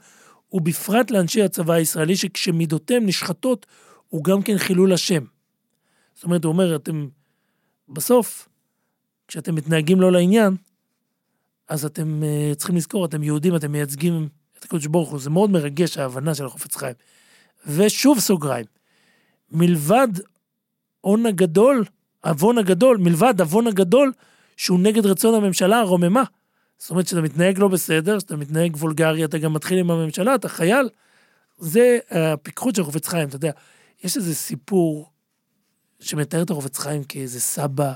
ובפרט לאנשי הצבא הישראלי, שכשמידותיהם נשחטות, הוא גם כן חילול השם. זאת אומרת, הוא אומר, אתם, בסוף, כשאתם מתנהגים לא לעניין, אז אתם uh, צריכים לזכור, אתם יהודים, אתם מייצגים את הקדוש ברוך הוא. זה מאוד מרגש ההבנה של החופץ חיים. ושוב סוגריים, מלבד הון הגדול, עוון הגדול, מלבד עוון הגדול, שהוא נגד רצון הממשלה הרוממה. זאת אומרת, כשאתה מתנהג לא בסדר, כשאתה מתנהג וולגרי, אתה גם מתחיל עם הממשלה, אתה חייל. זה הפיקחות של החופץ חיים, אתה יודע. יש איזה סיפור שמתאר את החופץ חיים כאיזה סבא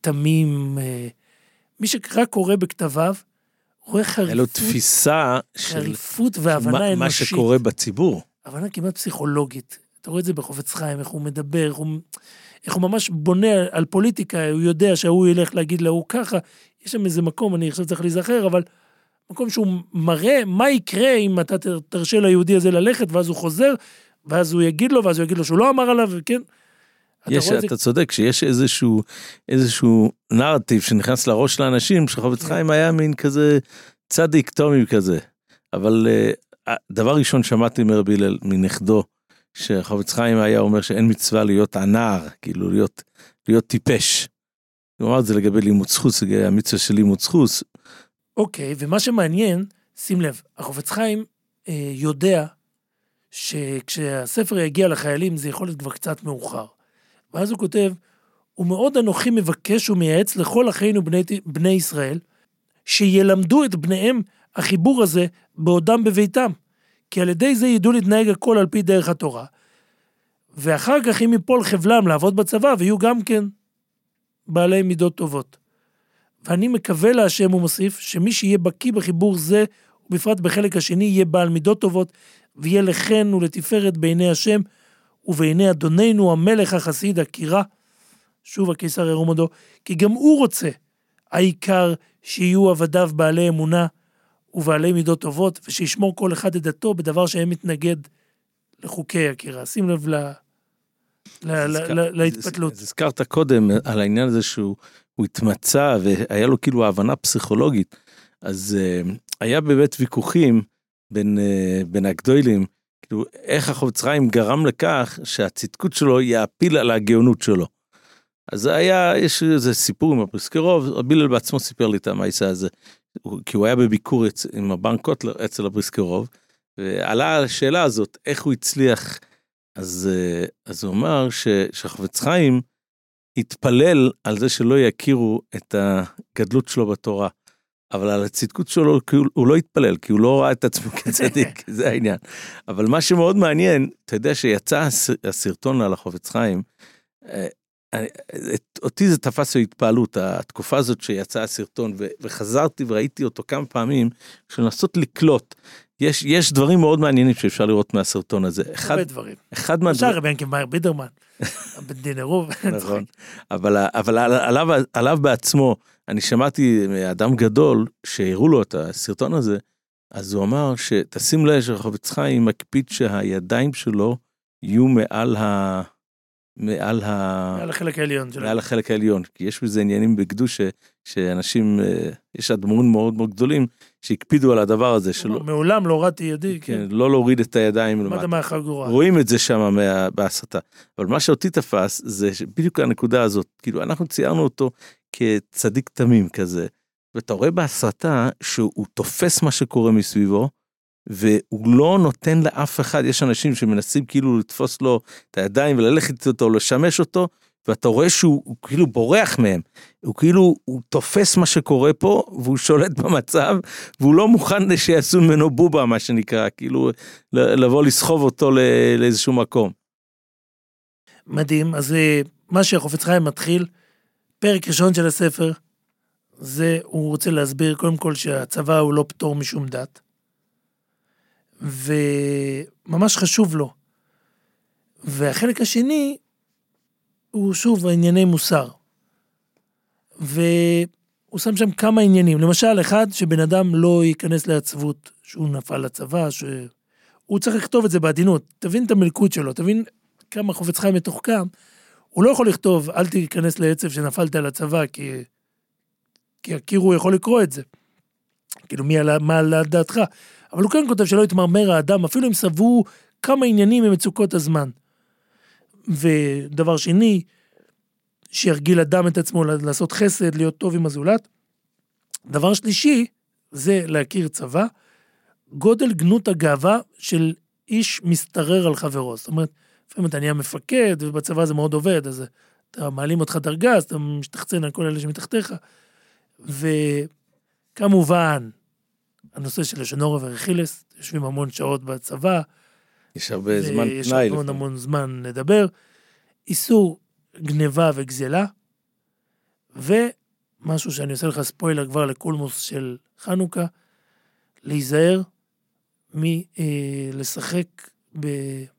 תמים, אה, מי שרק קורא בכתביו, רואה חריפות, תפיסה של חריפות והבנה מה- אנושית. מה שקורה בציבור. הבנה כמעט פסיכולוגית. אתה רואה את זה בחופץ חיים, איך הוא מדבר, איך הוא, איך הוא ממש בונה על פוליטיקה, הוא יודע שההוא ילך להגיד להוא ככה. יש שם איזה מקום, אני עכשיו צריך להיזכר, אבל מקום שהוא מראה מה יקרה אם אתה תרשה ליהודי הזה ללכת, ואז הוא חוזר, ואז הוא יגיד לו, ואז הוא יגיד לו שהוא לא אמר עליו, כן? אתה יש, רואה את זה אתה צודק שיש איזשהו, איזשהו נרטיב שנכנס לראש של האנשים, שחפץ כן. חיים היה מין כזה צדיק טומי כזה. אבל uh, דבר ראשון שמעתי מרבי הלל, מנכדו, שחפץ חיים היה אומר שאין מצווה להיות הנער, כאילו להיות, להיות טיפש. הוא אמר את זה לגבי לימוד זכוס, לגבי המצווה של לימוד זכוס. אוקיי, ומה שמעניין, שים לב, החופץ חיים אה, יודע שכשהספר יגיע לחיילים זה יכול להיות כבר קצת מאוחר. ואז הוא כותב, ומאוד אנוכי מבקש ומייעץ לכל אחינו בני, בני ישראל, שילמדו את בניהם החיבור הזה בעודם בביתם, כי על ידי זה ידעו להתנהג הכל על פי דרך התורה. ואחר כך אם יפול חבלם לעבוד בצבא, ויהיו גם כן בעלי מידות טובות. ואני מקווה להשם, הוא מוסיף, שמי שיהיה בקיא בחיבור זה, ובפרט בחלק השני, יהיה בעל מידות טובות, ויהיה לחן ולתפארת בעיני השם, ובעיני אדוננו המלך החסיד הקירה, שוב הקיסר ירום הודו, כי גם הוא רוצה, העיקר שיהיו עבדיו בעלי אמונה, ובעלי מידות טובות, ושישמור כל אחד את דתו בדבר שהם מתנגד לחוקי הקירה. שים לב ל... ל- ל- הזכר- ל- להתפתלות. אז הזכרת קודם על העניין הזה שהוא הוא התמצא והיה לו כאילו הבנה פסיכולוגית. אז אה, היה באמת ויכוחים בין, אה, בין הגדולים, כאילו איך החובץ חיים גרם לכך שהצדקות שלו יעפיל על הגאונות שלו. אז היה, יש איזה סיפור עם הבריסקרוב, רבי הלל בעצמו סיפר לי את המעשה הזה, כי הוא היה בביקור אצ, עם הבן קוטלר אצל הבריסקרוב, ועלה על השאלה הזאת, איך הוא הצליח, אז, אה, אז הוא אמר ש, שהחובץ חיים התפלל על זה שלא יכירו את הגדלות שלו בתורה. אבל על הצדקות שלו הוא, לא התפלל, כי הוא לא ראה את עצמו [laughs] כצדיק, זה העניין. אבל מה שמאוד מעניין, אתה יודע שיצא הס- הסרטון על החובץ חיים, אה, אותי זה תפס בהתפעלות, התקופה הזאת שיצא הסרטון, וחזרתי וראיתי אותו כמה פעמים, של לנסות לקלוט. יש, יש דברים מאוד מעניינים שאפשר לראות מהסרטון הזה. אחד, הרבה דברים. אחד מהדברים, רבי ינקי מאיר בידרמן, [laughs] עירוב. נכון, אבל, אבל על- עליו, עליו בעצמו, אני שמעתי מאדם גדול שהראו לו את הסרטון הזה, אז הוא אמר שתשים לב שחובץ חיים מקפיד שהידיים שלו יהיו מעל ה... מעל ה... על החלק העליון שלו. מעל החלק העליון, כי יש בזה עניינים בקדוש ש- שאנשים, אה, יש אדמו"רים מאוד מאוד גדולים שהקפידו על הדבר הזה, שלא מעולם לא הורדתי ידי, כן, כן. לא להוריד את הידיים למטה. מהחגורה. רואים את זה שם מה- בהסתה. אבל מה שאותי תפס זה בדיוק הנקודה הזאת, כאילו אנחנו ציירנו אותו כצדיק תמים כזה, ואתה רואה בהסתה שהוא תופס מה שקורה מסביבו, והוא לא נותן לאף אחד, יש אנשים שמנסים כאילו לתפוס לו את הידיים וללכת איתו, לשמש אותו, ואתה רואה שהוא הוא כאילו בורח מהם. הוא כאילו, הוא תופס מה שקורה פה, והוא שולט במצב, והוא לא מוכן שיעשו ממנו בובה, מה שנקרא, כאילו, לבוא לסחוב אותו לאיזשהו מקום. מדהים. אז אה, מה שהחופץ חיים מתחיל, פרק ראשון של הספר, זה, הוא רוצה להסביר קודם כל שהצבא הוא לא פטור משום דת. וממש חשוב לו. והחלק השני, הוא שוב ענייני מוסר. והוא שם שם כמה עניינים. למשל, אחד, שבן אדם לא ייכנס לעצבות שהוא נפל לצבא, שהוא צריך לכתוב את זה בעדינות. תבין את המלכות שלו, תבין כמה חופץ חיים מתוחכם. הוא לא יכול לכתוב, אל תיכנס לעצב שנפלת לצבא, כי, כי הקירו יכול לקרוא את זה. כאילו, מי עלה, מה על דעתך? אבל הוא כן כותב שלא יתמרמר האדם, אפילו אם סברו כמה עניינים ממצוקות הזמן. ודבר שני, שירגיל אדם את עצמו לעשות חסד, להיות טוב עם הזולת. דבר שלישי, זה להכיר צבא, גודל גנות הגאווה של איש משתרר על חברו. זאת אומרת, לפעמים אתה נהיה מפקד, ובצבא זה מאוד עובד, אז אתה מעלים אותך דרגה, אז אתה משתחצן על כל אלה שמתחתיך. וכמובן, הנושא של לשונורה ורכילס, יושבים המון שעות בצבא, יש הרבה זמן ויש פנאי. המון לפעמים. המון זמן לדבר. איסור גניבה וגזלה, ומשהו שאני עושה לך ספוילר כבר לקולמוס של חנוכה, להיזהר מלשחק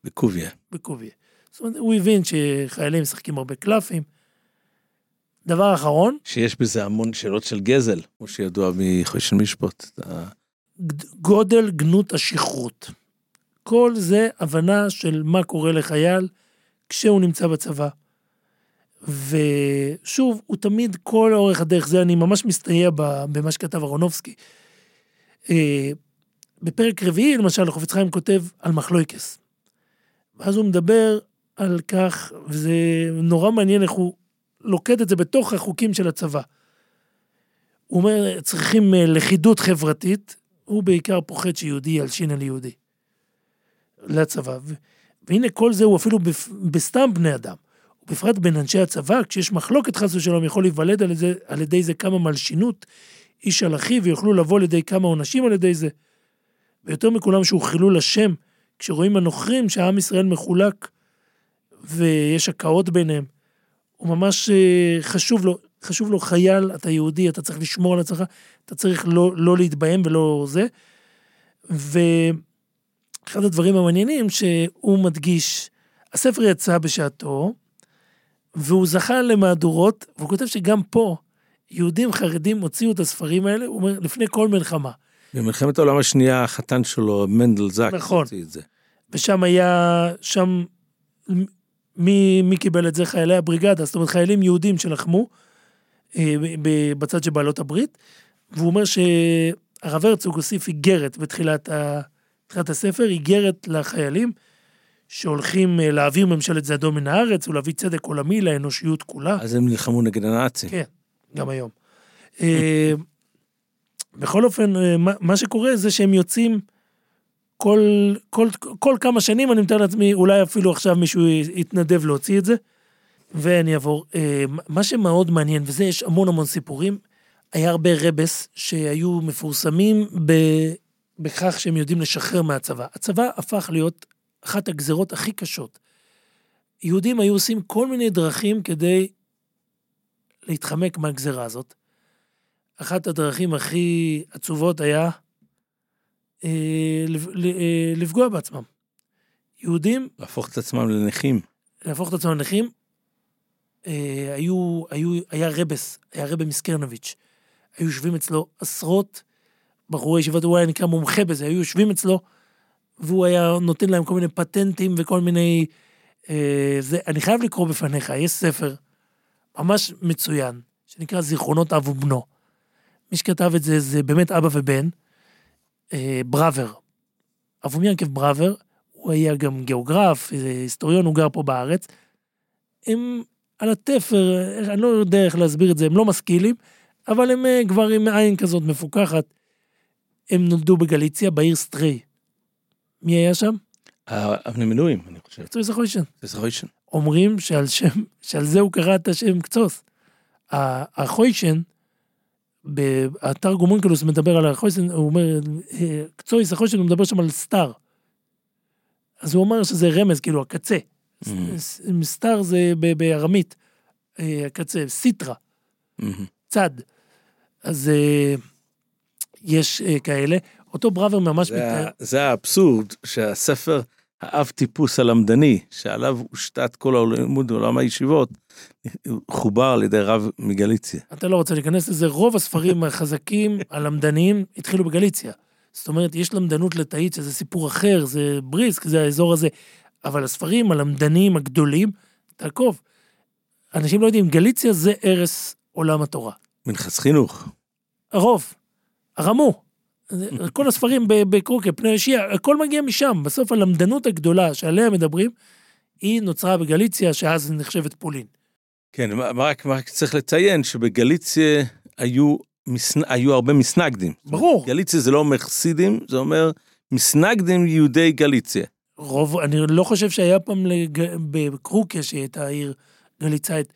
בקוביה. בקוביה. זאת אומרת, הוא הבין שחיילים משחקים הרבה קלפים. דבר אחרון, שיש בזה המון שאלות של גזל, כמו שידוע מחושן משפוט. אתה- גודל גנות השכרות. כל זה הבנה של מה קורה לחייל כשהוא נמצא בצבא. ושוב, הוא תמיד כל אורך הדרך, זה אני ממש מסתייע במה שכתב אהרונובסקי. אה, בפרק רביעי, למשל, החופץ חיים כותב על מחלויקס. ואז הוא מדבר על כך, וזה נורא מעניין איך הוא לוקט את זה בתוך החוקים של הצבא. הוא אומר, צריכים אה, לכידות חברתית, הוא בעיקר פוחד שיהודי ילשין על יהודי. לצבא. והנה כל זה הוא אפילו בפ... בסתם בני אדם. ובפרט בין אנשי הצבא, כשיש מחלוקת חס ושלום, יכול להיוולד על, זה, על ידי זה כמה מלשינות, איש על אחיו, ויוכלו לבוא לידי כמה עונשים על ידי זה. ויותר מכולם שהוא חילול השם, כשרואים הנוכרים שהעם ישראל מחולק ויש הקאות ביניהם. הוא ממש אה, חשוב לו, חשוב לו חייל, אתה יהודי, אתה צריך לשמור על עצמך, אתה צריך לא, לא להתבהם ולא זה. ואחד הדברים המעניינים שהוא מדגיש, הספר יצא בשעתו, והוא זכה למהדורות, והוא כותב שגם פה, יהודים חרדים הוציאו את הספרים האלה, הוא אומר, לפני כל מלחמה. במלחמת העולם השנייה החתן שלו, מנדל זק, נכון. הוציא את זה. ושם היה, שם, מי, מי קיבל את זה? חיילי הבריגדה, זאת אומרת חיילים יהודים שלחמו בצד של בעלות הברית, והוא אומר שהרב הרצוג הוסיף איגרת בתחילת ה, בתחילת הספר, איגרת לחיילים שהולכים אה, להעביר ממשלת זדון מן הארץ ולהביא צדק עולמי לאנושיות כולה. אז הם נלחמו נגד הנאצים. כן, גם היום. אה, בכל אופן, אה, מה- מה שקורה זה שהם יוצאים כל, כל, כל כמה שנים, אני מתאר לעצמי, אולי אפילו עכשיו מישהו יתנדב להוציא את זה, ואני אעבור. אה, מה שמאוד מעניין, וזה יש המון המון סיפורים, היה הרבה רבס שהיו מפורסמים ב, בכך שהם יודעים לשחרר מהצבא. הצבא הפך להיות אחת הגזרות הכי קשות. יהודים היו עושים כל מיני דרכים כדי להתחמק מהגזרה הזאת. אחת הדרכים הכי עצובות היה אה, אה, לפגוע בעצמם. יהודים, להפוך את עצמם לנכים. להפוך את עצמם לנכים, היו, היו, היה רבס, היה רבה מסקרנביץ'. היו יושבים אצלו עשרות בחורי ישיבות, הוא היה נקרא מומחה בזה, היו יושבים אצלו, והוא היה נותן להם כל מיני פטנטים וכל מיני... אה, זה, אני חייב לקרוא בפניך, יש ספר ממש מצוין, שנקרא זיכרונות אב ובנו. מי שכתב את זה, זה באמת אבא ובן, אה, בראבר. אבום ינקב בראבר, הוא היה גם גיאוגרף, אה, היסטוריון, הוא גר פה בארץ. הם על התפר, אני לא יודע איך להסביר את זה, הם לא משכילים, אבל הם אה, כבר עם עין כזאת מפוכחת. הם נולדו בגליציה, בעיר סטריי. מי היה שם? אבני מילואים, אני חושב. קצוי זכוישן. זכוישן. אומרים שעל, שם, שעל זה הוא קרא את השם קצוס. החוישן, באתר גומונקלוס מדבר על החוישן, הוא אומר, אה, קצויס החוישן, הוא מדבר שם על סטאר. אז הוא אמר שזה רמז, כאילו הקצה. סטאר זה בארמית, אה, הקצה, סיטרה. צד. אז אה, יש אה, כאלה. אותו בראבר ממש זה מתאר, זה האבסורד שהספר האב טיפוס הלמדני, שעליו הושתת כל הלימוד בעולם הישיבות, חובר על ידי רב מגליציה. אתה לא רוצה להיכנס לזה, רוב הספרים החזקים, [laughs] הלמדניים, התחילו בגליציה. זאת אומרת, יש למדנות לתאית, שזה סיפור אחר, זה בריסק, זה האזור הזה. אבל הספרים הלמדניים הגדולים, תעקוב. אנשים לא יודעים, גליציה זה ערש עולם התורה. מנחס חינוך. הרוב, הרמו. כל הספרים בקרוקה, פני ישיע, הכל מגיע משם. בסוף הלמדנות הגדולה שעליה מדברים, היא נוצרה בגליציה, שאז נחשבת פולין. כן, רק, רק צריך לציין שבגליציה היו, מסנ... היו הרבה מסנגדים. ברור. גליציה זה לא אומר חסידים, זה אומר מסנגדים יהודי גליציה. רוב, אני לא חושב שהיה פעם לג... בקרוקיה שהייתה עיר גליצאית.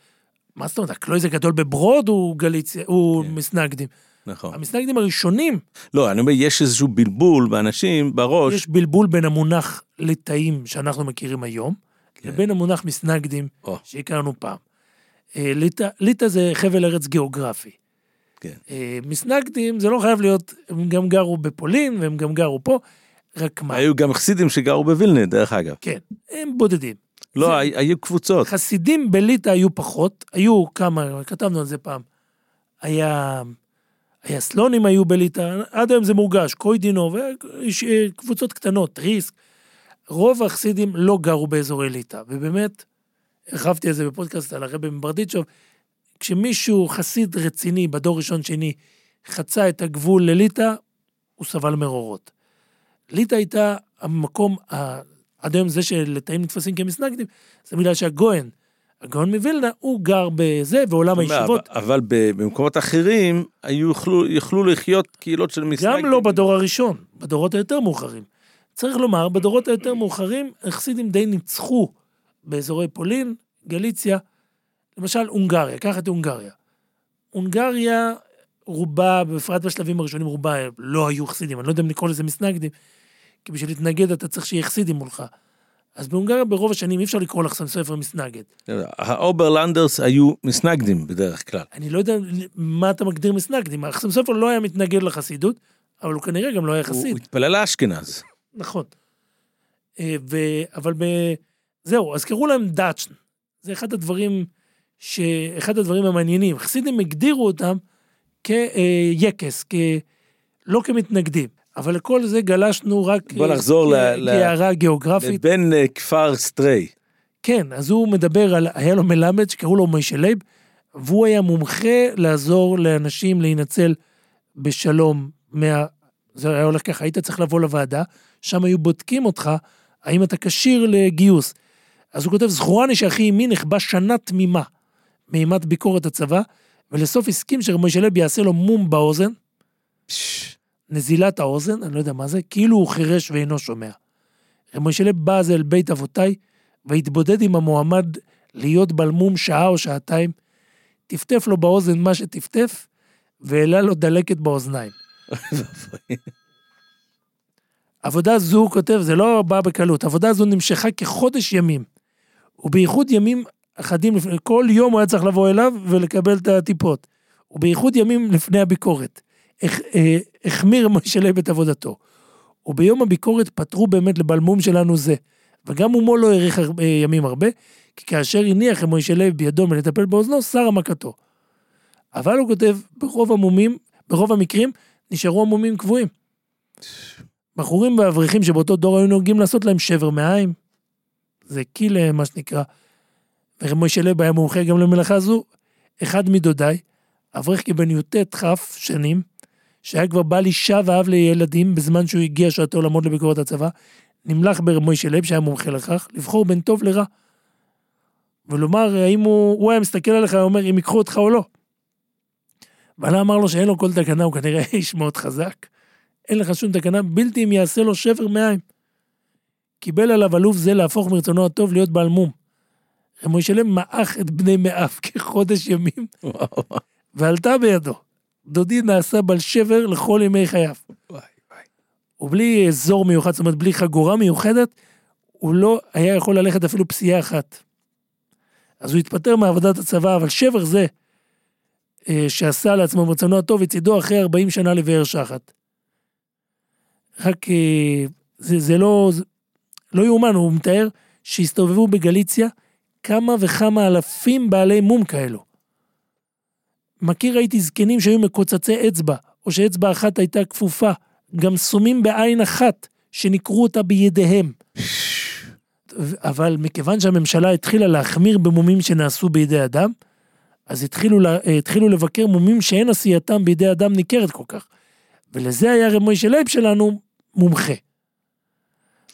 מה זאת אומרת, הקלויזר גדול בברוד הוא גליציה, הוא כן. מסנגדים. נכון. המסנגדים הראשונים, לא, אני אומר, יש איזשהו בלבול באנשים בראש. יש בלבול בין המונח ליטאים שאנחנו מכירים היום, כן. לבין המונח מסנגדים או. שהכרנו פעם. אה, ליטא, ליטא זה חבל ארץ גיאוגרפי. כן. אה, מסנגדים זה לא חייב להיות, הם גם גרו בפולין והם גם גרו פה, רק מה, היו גם חסידים שגרו בווילנה, דרך אגב. כן, הם בודדים. לא, זה- הי- היו קבוצות. חסידים בליטא היו פחות, היו כמה, כתבנו על זה פעם. היה, היה סלונים היו בליטא, עד היום זה מורגש, קוידינו, וקבוצות קטנות, ריסק. רוב החסידים לא גרו באזורי ליטא, ובאמת, הרחבתי על זה בפודקאסט על הרבי מברדיצ'וב, כשמישהו חסיד רציני בדור ראשון שני חצה את הגבול לליטא, הוא סבל מרורות. ליטא הייתה המקום, ה- עד היום זה שלתאים נתפסים כמסנגדים, זה בגלל שהגויין, הגאון מווילנה, הוא גר בזה, ועולם הישיבות, אבל- אבל במקומות אחרים היו יכלו, יכלו לחיות קהילות של מסנגדים. גם לא בדור הראשון, בדורות היותר מאוחרים. צריך לומר, בדורות היותר מאוחרים, החסידים די ניצחו באזורי פולין, גליציה, למשל הונגריה, קח את הונגריה. הונגריה, רובה, בפרט בשלבים הראשונים, רובה לא היו חסידים, אני לא יודע אם לקרוא לזה מסנגדים, כי בשביל להתנגד אתה צריך שיהיה חסידים מולך. אז בהונגריה ברוב השנים אי אפשר לקרוא לחתם סופר מסנגד. האוברלנדרס היו מסנגדים בדרך כלל. אני לא יודע מה אתה מגדיר מסנגדים, סופר לא היה מתנגד לחסידות, אבל הוא כנראה גם לא היה חסיד. הוא התפלל לאשכנז. נכון. אה, ו... אבל ב... זהו, אז קראו להם דייטשן. זה אחד הדברים, ש... אחד הדברים המעניינים. חסידים הגדירו אותם כיעקס, כ... לא כמתנגדים. אבל לכל זה גלשנו רק בוא אה, נחזור כ- ל- גיאוגרפית. בן אה, כפר סטריי. כן, אז הוא מדבר על, היה לו מלמד שקראו לו מוישה לייב, והוא היה מומחה לעזור לאנשים להינצל בשלום מה... זה היה הולך ככה, היית צריך לבוא לוועדה, שם היו בודקים אותך, האם אתה כשיר לגיוס. אז הוא כותב, זכורני שאחי אמי נחבא שנה תמימה מאימת ביקורת הצבא, ולסוף הסכים שמוישה לייב יעשה לו מום באוזן, נזילת האוזן, אני לא יודע מה זה, כאילו הוא חירש ואינו שומע. רב מוישה לייב בא אז אל בית אבותיי, והתבודד עם המועמד להיות בעל מום שעה או שעתיים, טפטף לו באוזן מה שטפטף, והעלה לו דלקת באוזניים. [laughs] עבודה זו, הוא כותב, זה לא בא בקלות, עבודה זו נמשכה כחודש ימים. ובייחוד ימים אחדים, לפני- כל יום הוא היה צריך לבוא אליו ולקבל את הטיפות. ובייחוד ימים לפני הביקורת. אה, החמיר משה לייב את עבודתו. וביום הביקורת פטרו באמת לבעל מום שלנו זה. וגם מומו לא האריך אה, ימים הרבה, כי כאשר הניח מוישה לייב בידו מלטפל באוזנו, סרה מכתו. אבל הוא כותב, ברוב המומים, ברוב המקרים, נשארו המומים קבועים. בחורים ואברכים שבאותו דור היו נוהגים לעשות להם שבר מעיים. זה קילה, מה שנקרא. ומוישה לב היה מומחה גם למלאכה זו. אחד מדודיי, אברך כבן י"ט כ' שנים, שהיה כבר בעל אישה ואב לילדים בזמן שהוא הגיע שעתו לעמוד לביקורת הצבא, נמלך במוישה לב, שהיה מומחה לכך, לבחור בין טוב לרע. ולומר, האם הוא, הוא היה מסתכל עליך, הוא אומר, אם ייקחו אותך או לא. בעלה אמר לו שאין לו כל תקנה, הוא כנראה [laughs] איש מאוד חזק. אין לך שום תקנה, בלתי אם יעשה לו שבר מעיים. קיבל עליו אלוף זה להפוך מרצונו הטוב להיות בעל מום. לב מעך את בני מאף [laughs] כחודש ימים, ועלתה בידו. דודי נעשה בעל שבר לכל ימי חייו. ובלי אזור מיוחד, זאת אומרת, בלי חגורה מיוחדת, הוא לא היה יכול ללכת אפילו פסיעה אחת. אז הוא התפטר מעבודת הצבא, אבל שבר זה, אה, שעשה לעצמו מרצונו הטוב, הצידו אחרי 40 שנה לבאר שחת. רק, אה, זה, זה לא, זה, לא יאומן, הוא מתאר שהסתובבו בגליציה כמה וכמה אלפים בעלי מום כאלו. מכיר הייתי זקנים שהיו מקוצצי אצבע, או שאצבע אחת הייתה כפופה, גם סומים בעין אחת, שניקרו אותה בידיהם. אבל מכיוון שהממשלה התחילה להחמיר במומים שנעשו בידי אדם, אז התחילו, לה- התחילו לבקר מומים שאין עשייתם בידי אדם ניכרת כל כך. ולזה היה רב מוישה לייב שלנו מומחה.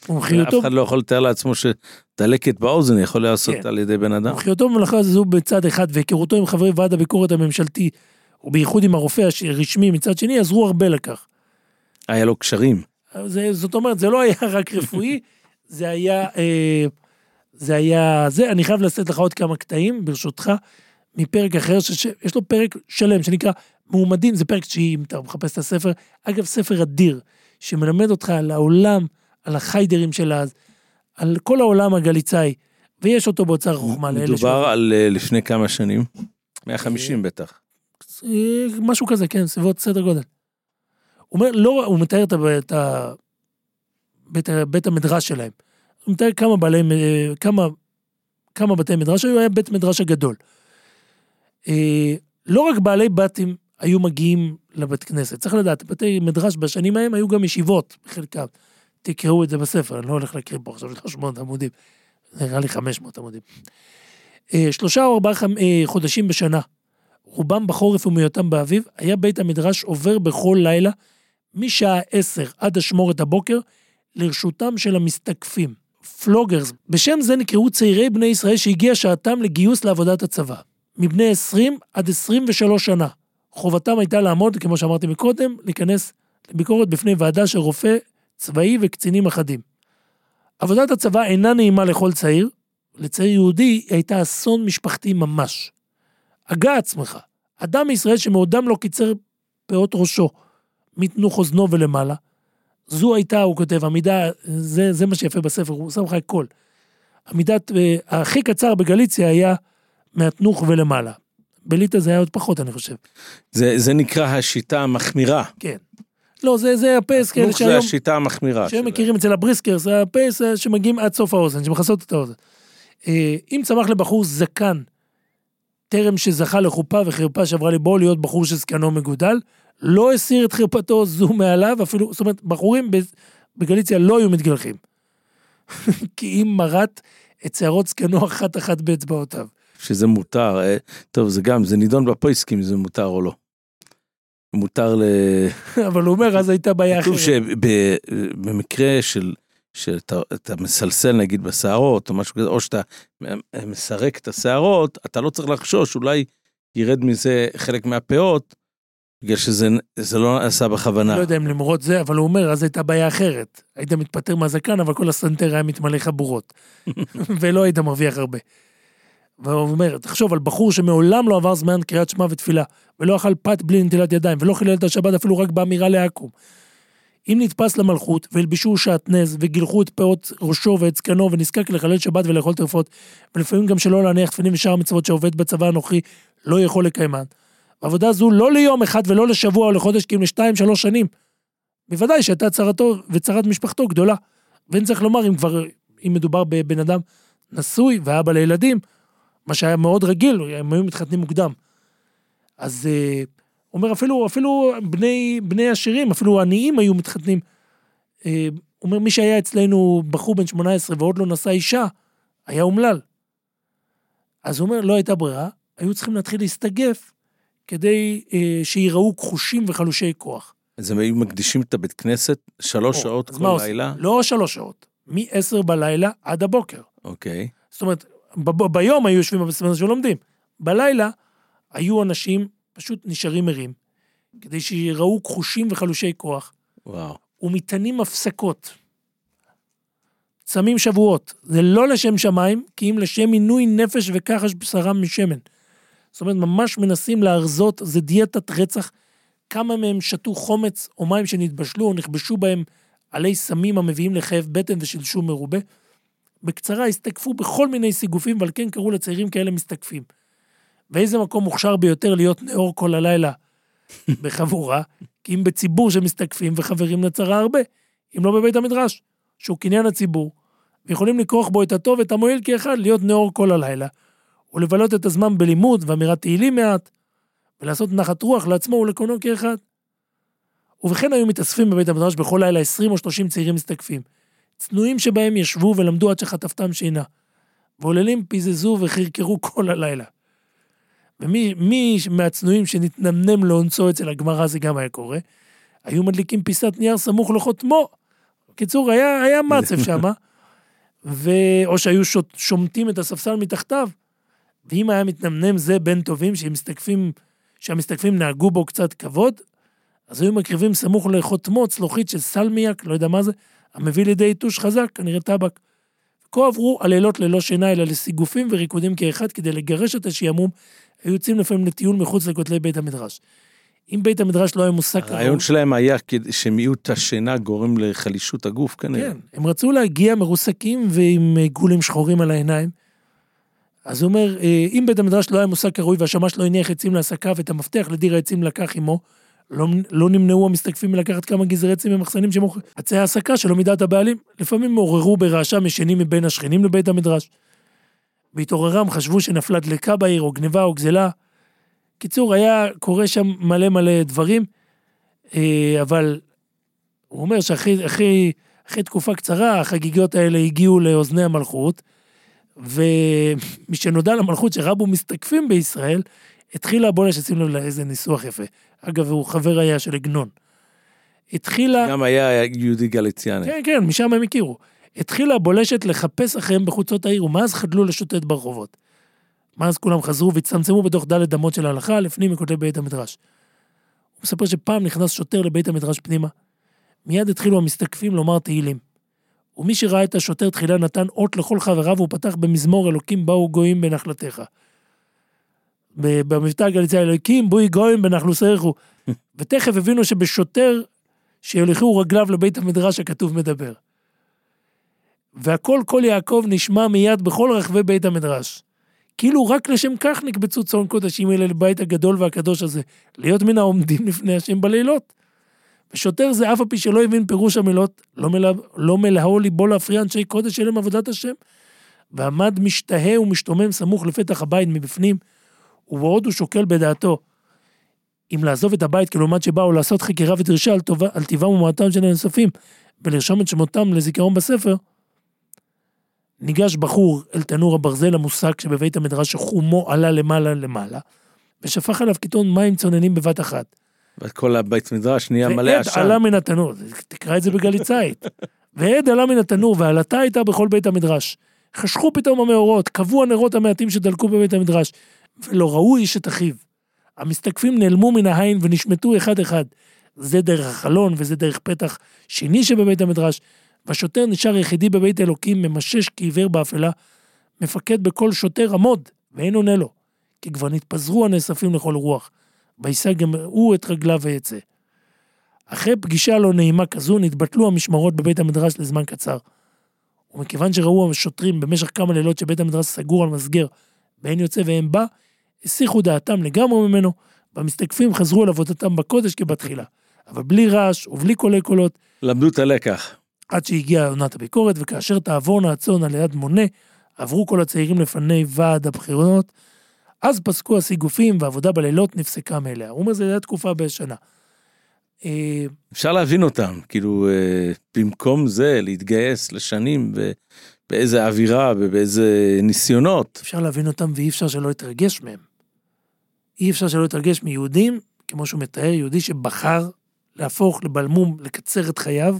מומחיותו, אף אחד לא יכול לתאר לעצמו שדלקת באוזן יכול להיעשות כן. על ידי בן אדם. מומחיותו במלאכה זו בצד אחד, והיכרותו עם חברי ועד הביקורת הממשלתי, ובייחוד עם הרופא הרשמי מצד שני, עזרו הרבה לכך. היה לו קשרים. זה, זאת אומרת, זה לא היה [laughs] רק רפואי, זה היה, אה, זה היה, זה, אני חייב לשאת לך עוד כמה קטעים, ברשותך, מפרק אחר, שיש לו פרק שלם שנקרא מועמדים, זה פרק תשיעי, אם אתה מחפש את הספר. אגב, ספר אדיר, שמלמד אותך על העולם, על החיידרים של אז, על כל העולם הגליצאי, ויש אותו באוצר החוכמה לאלה מדובר על אה, לפני כמה שנים. 150 בטח. אה, משהו כזה, כן, סביבות סדר גודל. הוא אומר, לא, הוא מתאר את, ה- את ה... בית, המדרש שלהם. הוא מתאר כמה בעלי, אה, כמה, כמה בתי מדרש היו, היה בית מדרש הגדול. אה, לא רק בעלי בתים היו מגיעים לבית כנסת, צריך לדעת, בתי מדרש בשנים ההם היו גם ישיבות, בחלקם. תקראו את זה בספר, אני לא הולך להקריא פה עכשיו 300 עמודים, נראה לי 500 עמודים. אה, שלושה או ארבעה אה, חודשים בשנה, רובם בחורף ומיעוטם באביב, היה בית המדרש עובר בכל לילה, משעה עשר עד אשמורת הבוקר, לרשותם של המסתקפים, פלוגרס. בשם זה נקראו צעירי בני ישראל שהגיע שעתם לגיוס לעבודת הצבא. מבני 20 עד 23 שנה. חובתם הייתה לעמוד, כמו שאמרתי מקודם, להיכנס לביקורת בפני ועדה של רופא צבאי וקצינים אחדים. עבודת הצבא אינה נעימה לכל צעיר, לצעיר יהודי היא הייתה אסון משפחתי ממש. הגה עצמך. אדם מישראל שמעודם לא קיצר פאות ראשו, מתנוך אוזנו ולמעלה. זו הייתה, הוא כותב, עמידה, זה, זה מה שיפה בספר, הוא שם לך הכל. עמידת, אה, הכי קצר בגליציה היה מהתנוך ולמעלה. בליטא זה היה עוד פחות, אני חושב. זה זה נקרא השיטה המחמירה. כן. לא, זה, זה הפייס כאלה תנוך זה שהיום, השיטה המחמירה. שהם. מכירים אצל הבריסקר, זה הפייס אה, שמגיעים עד סוף האוזן, שמכסות את האוזן. אה, אם צמח לבחור זקן טרם שזכה לחופה וחרפה שעברה ליבו להיות בחור שזקנו מגודל, לא הסיר את חרפתו זו מעליו, אפילו, זאת אומרת, בחורים בגליציה לא היו מתגלחים. [laughs] כי אם מרט את שערות זקנו אחת-אחת באצבעותיו. שזה מותר, אה, טוב זה גם, זה נידון בפויסקים זה מותר או לא. מותר ל... [laughs] אבל הוא אומר, אז הייתה בעיה כתוב אחרת. שבמקרה של, שאתה אתה מסלסל נגיד בשערות או משהו כזה, או שאתה מסרק את השערות, אתה לא צריך לחשוש, אולי ירד מזה חלק מהפאות, בגלל שזה זה לא נעשה בכוונה. לא יודע אם למרות זה, אבל הוא אומר, אז הייתה בעיה אחרת. היית מתפטר מהזקן, אבל כל הסנטר היה מתמלא חבורות. [laughs] ולא היית מרוויח הרבה. והוא אומר, תחשוב על בחור שמעולם לא עבר זמן קריאת שמע ותפילה, ולא אכל פת בלי נטילת ידיים, ולא חילל את השבת אפילו רק באמירה לעכו"ם. אם נתפס למלכות, והלבישו שעטנז, וגילחו את פאות ראשו ואת זקנו, ונזקק לחלל שבת ולאכול טרפות, ולפעמים גם שלא להניח תפילין ושאר המצוות שעובד בצבא הנוכחי, לא יכול לקיימן. עבודה זו לא ליום אחד ולא לשבוע או לחודש, כי אם לשתיים, שלוש שנים. בוודאי שהייתה צרתו וצרת משפחתו גדולה. ואין צריך לומר, אם כבר, אם מדובר בבן אדם נשוי ואבא לילדים, מה שהיה מאוד רגיל, הם היו מתחתנים מוקדם. אז אה, הוא אומר, אפילו, אפילו בני, בני עשירים, אפילו עניים היו מתחתנים. אה, הוא אומר, מי שהיה אצלנו בחור בן 18 ועוד לא נשא אישה, היה אומלל. אז הוא אומר, לא הייתה ברירה, היו צריכים להתחיל להסתגף כדי אה, שיראו כחושים וחלושי כוח. אז הם היו מקדישים את הבית כנסת שלוש או, שעות כל מה עושים? לילה? לא שלוש שעות, מ-10 בלילה עד הבוקר. אוקיי. זאת אומרת, ב- ביום היו יושבים בבית ולומדים. בלילה היו אנשים פשוט נשארים ערים, כדי שיראו כחושים וחלושי כוח, וואו. ומטענים הפסקות. צמים שבועות. זה לא לשם שמיים, כי אם לשם עינוי נפש וכחש בשרם משמן. זאת אומרת, ממש מנסים להרזות, זה דיאטת רצח. כמה מהם שתו חומץ או מים שנתבשלו או נכבשו בהם עלי סמים המביאים לכאב בטן ושלשום מרובה. בקצרה, הסתקפו בכל מיני סיגופים, ועל כן קראו לצעירים כאלה מסתקפים. ואיזה מקום מוכשר ביותר להיות נאור כל הלילה [laughs] בחבורה, כי אם בציבור שמסתקפים וחברים לצרה הרבה, אם לא בבית המדרש, שהוא קניין הציבור, ויכולים לכרוך בו את הטוב ואת המועיל כאחד, להיות נאור כל הלילה, ולבלות את הזמן בלימוד ואמירת תהילים מעט, ולעשות נחת רוח לעצמו ולקונו כאחד. ובכן היו מתאספים בבית המדרש בכל לילה 20 או 30 צעירים מסתקפים. צנועים שבהם ישבו ולמדו עד שחטפתם שינה. ועוללים פיזזו וחרקרו כל הלילה. ומי מי מהצנועים שנתנמנם לאונסו אצל הגמרא זה גם היה קורה, היו מדליקים פיסת נייר סמוך לחותמו. בקיצור, היה, היה מצב שמה, ו... או שהיו שוט, שומטים את הספסל מתחתיו. ואם היה מתנמנם זה בין טובים, שמסתקפים, שהמסתקפים נהגו בו קצת כבוד, אז היו מקריבים סמוך לחותמו צלוחית של סלמיאק, לא יודע מה זה, המביא לידי יתוש חזק, כנראה טבק. כה עברו הלילות ללא שינה, אלא לסיגופים וריקודים כאחד, כדי לגרש את השעמום, היו יוצאים לפעמים לטיול מחוץ לכותלי בית המדרש. אם בית המדרש לא היה מושג הרעיון שלהם היה שמיעוט השינה גורם לחלישות הגוף כנראה. כן, הם רצו להגיע מרוסקים ועם אה, גולים שחורים על העיניים. אז הוא אומר, אה, אם בית המדרש לא היה מושג כראוי והשמש לא הניח עצים להסקה ואת המפתח לדיר העצים לקח עמו, לא, לא נמנעו המסתקפים מלקחת כמה גזרי עצים ממחסנים שמוכרים עצי ההסקה שלא מידת הבעלים. לפעמים עוררו ברעשם ישנים מבין השכנים לבית המדרש. בהתעוררם חשבו שנפלה דלקה בעיר, או גניבה או גזלה. קיצור, היה קורה שם מלא מלא דברים, אה, אבל הוא אומר שאחרי אחרי, אחרי תקופה קצרה, החגיגות האלה הגיעו לאוזני המלכות, ומשנודע למלכות שרבו מסתקפים בישראל, התחילה הבולשת, שים לב לאיזה ניסוח יפה. אגב, הוא חבר היה של עגנון. התחילה... גם היה יהודי גליציאני. כן, כן, משם הם הכירו. התחילה הבולשת לחפש אחריהם בחוצות העיר, ומאז חדלו לשוטט ברחובות. מאז כולם חזרו והצטמצמו בתוך דלת אמות של ההלכה, לפנים מכותלי בית המדרש. הוא מספר שפעם נכנס שוטר לבית המדרש פנימה. מיד התחילו המסתקפים לומר תהילים. ומי שראה את השוטר תחילה נתן אות לכל חבריו, והוא פתח במזמור אלוקים באו גויים בנחלתך. במבטא הגליצאי אלוקים בואי גויים בנחלוסךו. [laughs] ותכף הבינו שבשוטר שיוליכו רגליו לבית המדרש הכתוב מדבר. והכל קול יעקב נשמע מיד בכל רחבי בית המדרש. כאילו רק לשם כך נקבצו צאן קודשים אלה לבית הגדול והקדוש הזה, להיות מן העומדים לפני השם בלילות. ושוטר זה אף על פי שלא הבין פירוש המילות, לא, מלה, לא מלאו ליבו להפריע אנשי קודש אלה מעבודת השם. ועמד משתהה ומשתומם סמוך לפתח הבית מבפנים, ובעוד הוא שוקל בדעתו אם לעזוב את הבית כלעומת שבאו לעשות חקירה ודרישה על, טובה, על טיבם ומועטם של הנוספים ולרשום את שמותם לזיכרון בספר, ניגש בחור אל תנור הברזל המוסק שבבית המדרש שחומו עלה למעלה למעלה, ושפך עליו קיתון מים צוננים בבת אחת. וכל הבית מדרש נהיה מלא ועד עשן. עלה מן התנור, תקרא את זה בגליצאית. ועד עלה מן התנור, ועלתה הייתה בכל בית המדרש. חשכו פתאום המאורות, כבו הנרות המעטים שדלקו בבית המדרש, ולא ראו איש את אחיו. המסתקפים נעלמו מן העין ונשמטו אחד-אחד. זה דרך החלון וזה דרך פתח שני שבבית המדרש, והשוטר נשאר יחידי בבית אלוקים, ממשש כעיוור באפלה, מפקד בכל שוטר עמוד, ואין עונה לו, כי כבר נתפזרו הנאספים לכל רוח, ויישא גם הוא את רגליו ויצא. אחרי פגישה לא נעימה כזו, נתבטלו המשמרות בבית המדרש לזמן קצר. ומכיוון שראו השוטרים במשך כמה לילות שבית המדרש סגור על מסגר, ואין יוצא ואין בא, הסיחו דעתם לגמרי ממנו, והמסתקפים חזרו על עבודתם בקודש כבתחילה. אבל בלי רעש ובלי קולי קולות, למדו את הלקח. עד שהגיעה עונת הביקורת, וכאשר תעבורנה הצאן על יד מונה, עברו כל הצעירים לפני ועד הבחירות, אז פסקו הסיגופים והעבודה בלילות נפסקה מאליה. הוא אומר, זה היה תקופה בשנה. אה, אפשר להבין אותם, כאילו, אה, במקום זה להתגייס לשנים באיזה אווירה ובאיזה ניסיונות. אפשר להבין אותם ואי אפשר שלא להתרגש מהם. אי אפשר שלא להתרגש מיהודים, כמו שהוא מתאר, יהודי שבחר להפוך לבלמום, לקצר את חייו,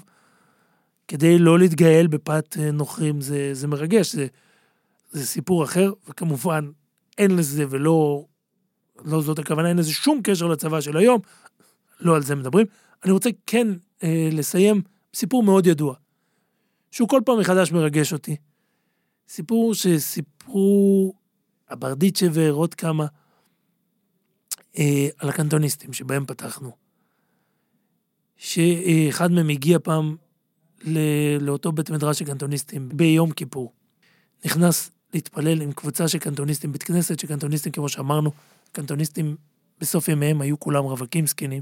כדי לא להתגאל בפת אה, נוכרים. זה, זה מרגש, זה, זה סיפור אחר, וכמובן, אין לזה ולא, לא זאת הכוונה, אין לזה שום קשר לצבא של היום, לא על זה מדברים. אני רוצה כן אה, לסיים סיפור מאוד ידוע, שהוא כל פעם מחדש מרגש אותי. סיפור שסיפרו הברדיצ'ה ועוד כמה אה, על הקנטוניסטים שבהם פתחנו. שאחד מהם הגיע פעם ל- לאותו בית מדרש של קנטוניסטים ביום כיפור. נכנס להתפלל עם קבוצה של קנטוניסטים, בית כנסת של קנטוניסטים, כמו שאמרנו, קנטוניסטים בסוף ימיהם היו כולם רווקים זקנים.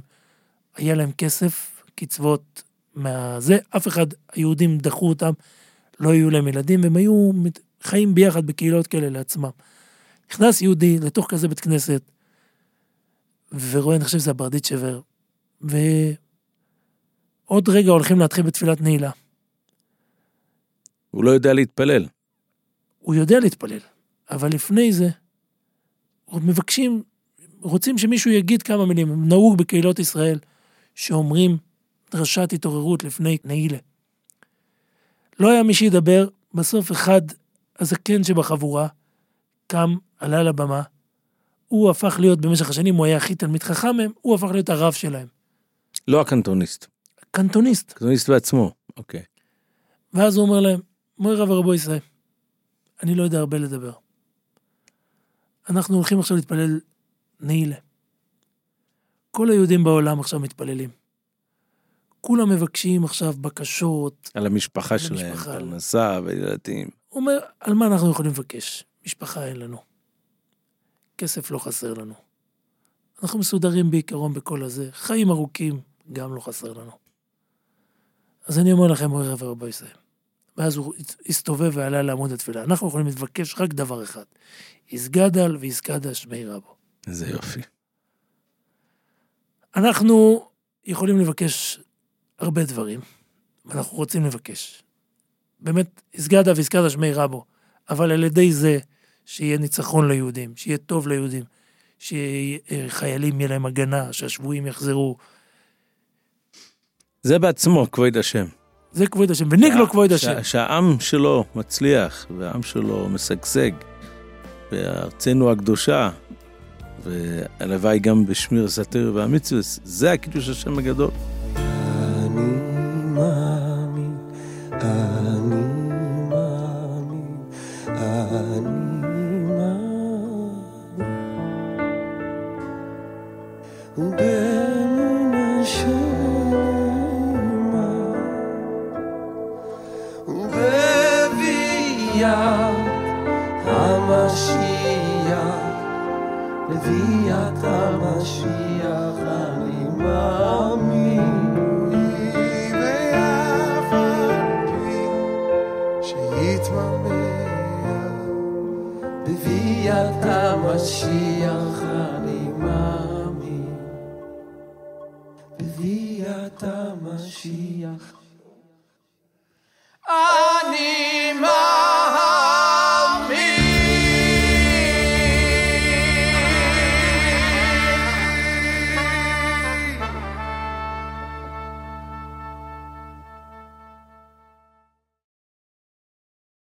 היה להם כסף, קצוות מהזה, אף אחד, היהודים דחו אותם, לא היו להם ילדים, והם היו חיים ביחד בקהילות כאלה לעצמם. נכנס יהודי לתוך כזה בית כנסת, ורואה, אני חושב שזה הברדיצ'בר, ועוד רגע הולכים להתחיל בתפילת נעילה. הוא לא יודע להתפלל. הוא יודע להתפלל, אבל לפני זה, עוד מבקשים, רוצים שמישהו יגיד כמה מילים. נהוג בקהילות ישראל שאומרים דרשת התעוררות לפני נעילה. לא היה מי שידבר, בסוף אחד, הזקן שבחבורה, קם, עלה לבמה, הוא הפך להיות, במשך השנים הוא היה הכי תלמיד חכם מהם, הוא הפך להיות הרב שלהם. לא הקנטוניסט, קנטוניסט. הקנטוניסט בעצמו. אוקיי. ואז הוא אומר להם, מורי רב ורבו ישראל, אני לא יודע הרבה לדבר. אנחנו הולכים עכשיו להתפלל נעילה. כל היהודים בעולם עכשיו מתפללים. כולם מבקשים עכשיו בקשות. על המשפחה על שלהם, המשפחה. פרנסה וילדים. הוא אומר, על מה אנחנו יכולים לבקש? משפחה אין לנו. כסף לא חסר לנו. אנחנו מסודרים בעיקרון בכל הזה. חיים ארוכים, גם לא חסר לנו. אז אני אומר לכם, מורי רב ורבו ישראל. ואז הוא הסתובב ועלה לעמוד התפילה. אנחנו יכולים לבקש רק דבר אחד. יסגדל ויסגדה שמי רבו. איזה יופי. אנחנו יכולים לבקש הרבה דברים, ואנחנו רוצים לבקש. באמת, הסגדה והסגדה שמי רבו, אבל על ידי זה שיהיה ניצחון ליהודים, שיהיה טוב ליהודים, שחיילים יהיה להם הגנה, שהשבויים יחזרו. זה בעצמו כבוד השם. זה כבוד השם, וניגלו כבוד השם. שה- שהעם שלו מצליח, והעם שלו משגשג, בארצנו הקדושה, והלוואי גם בשמיר סתיר והמצווה, זה הקידוש השם הגדול. אני מאמין, אני מאמין, משיח אני מאמין, בביאת המשיח.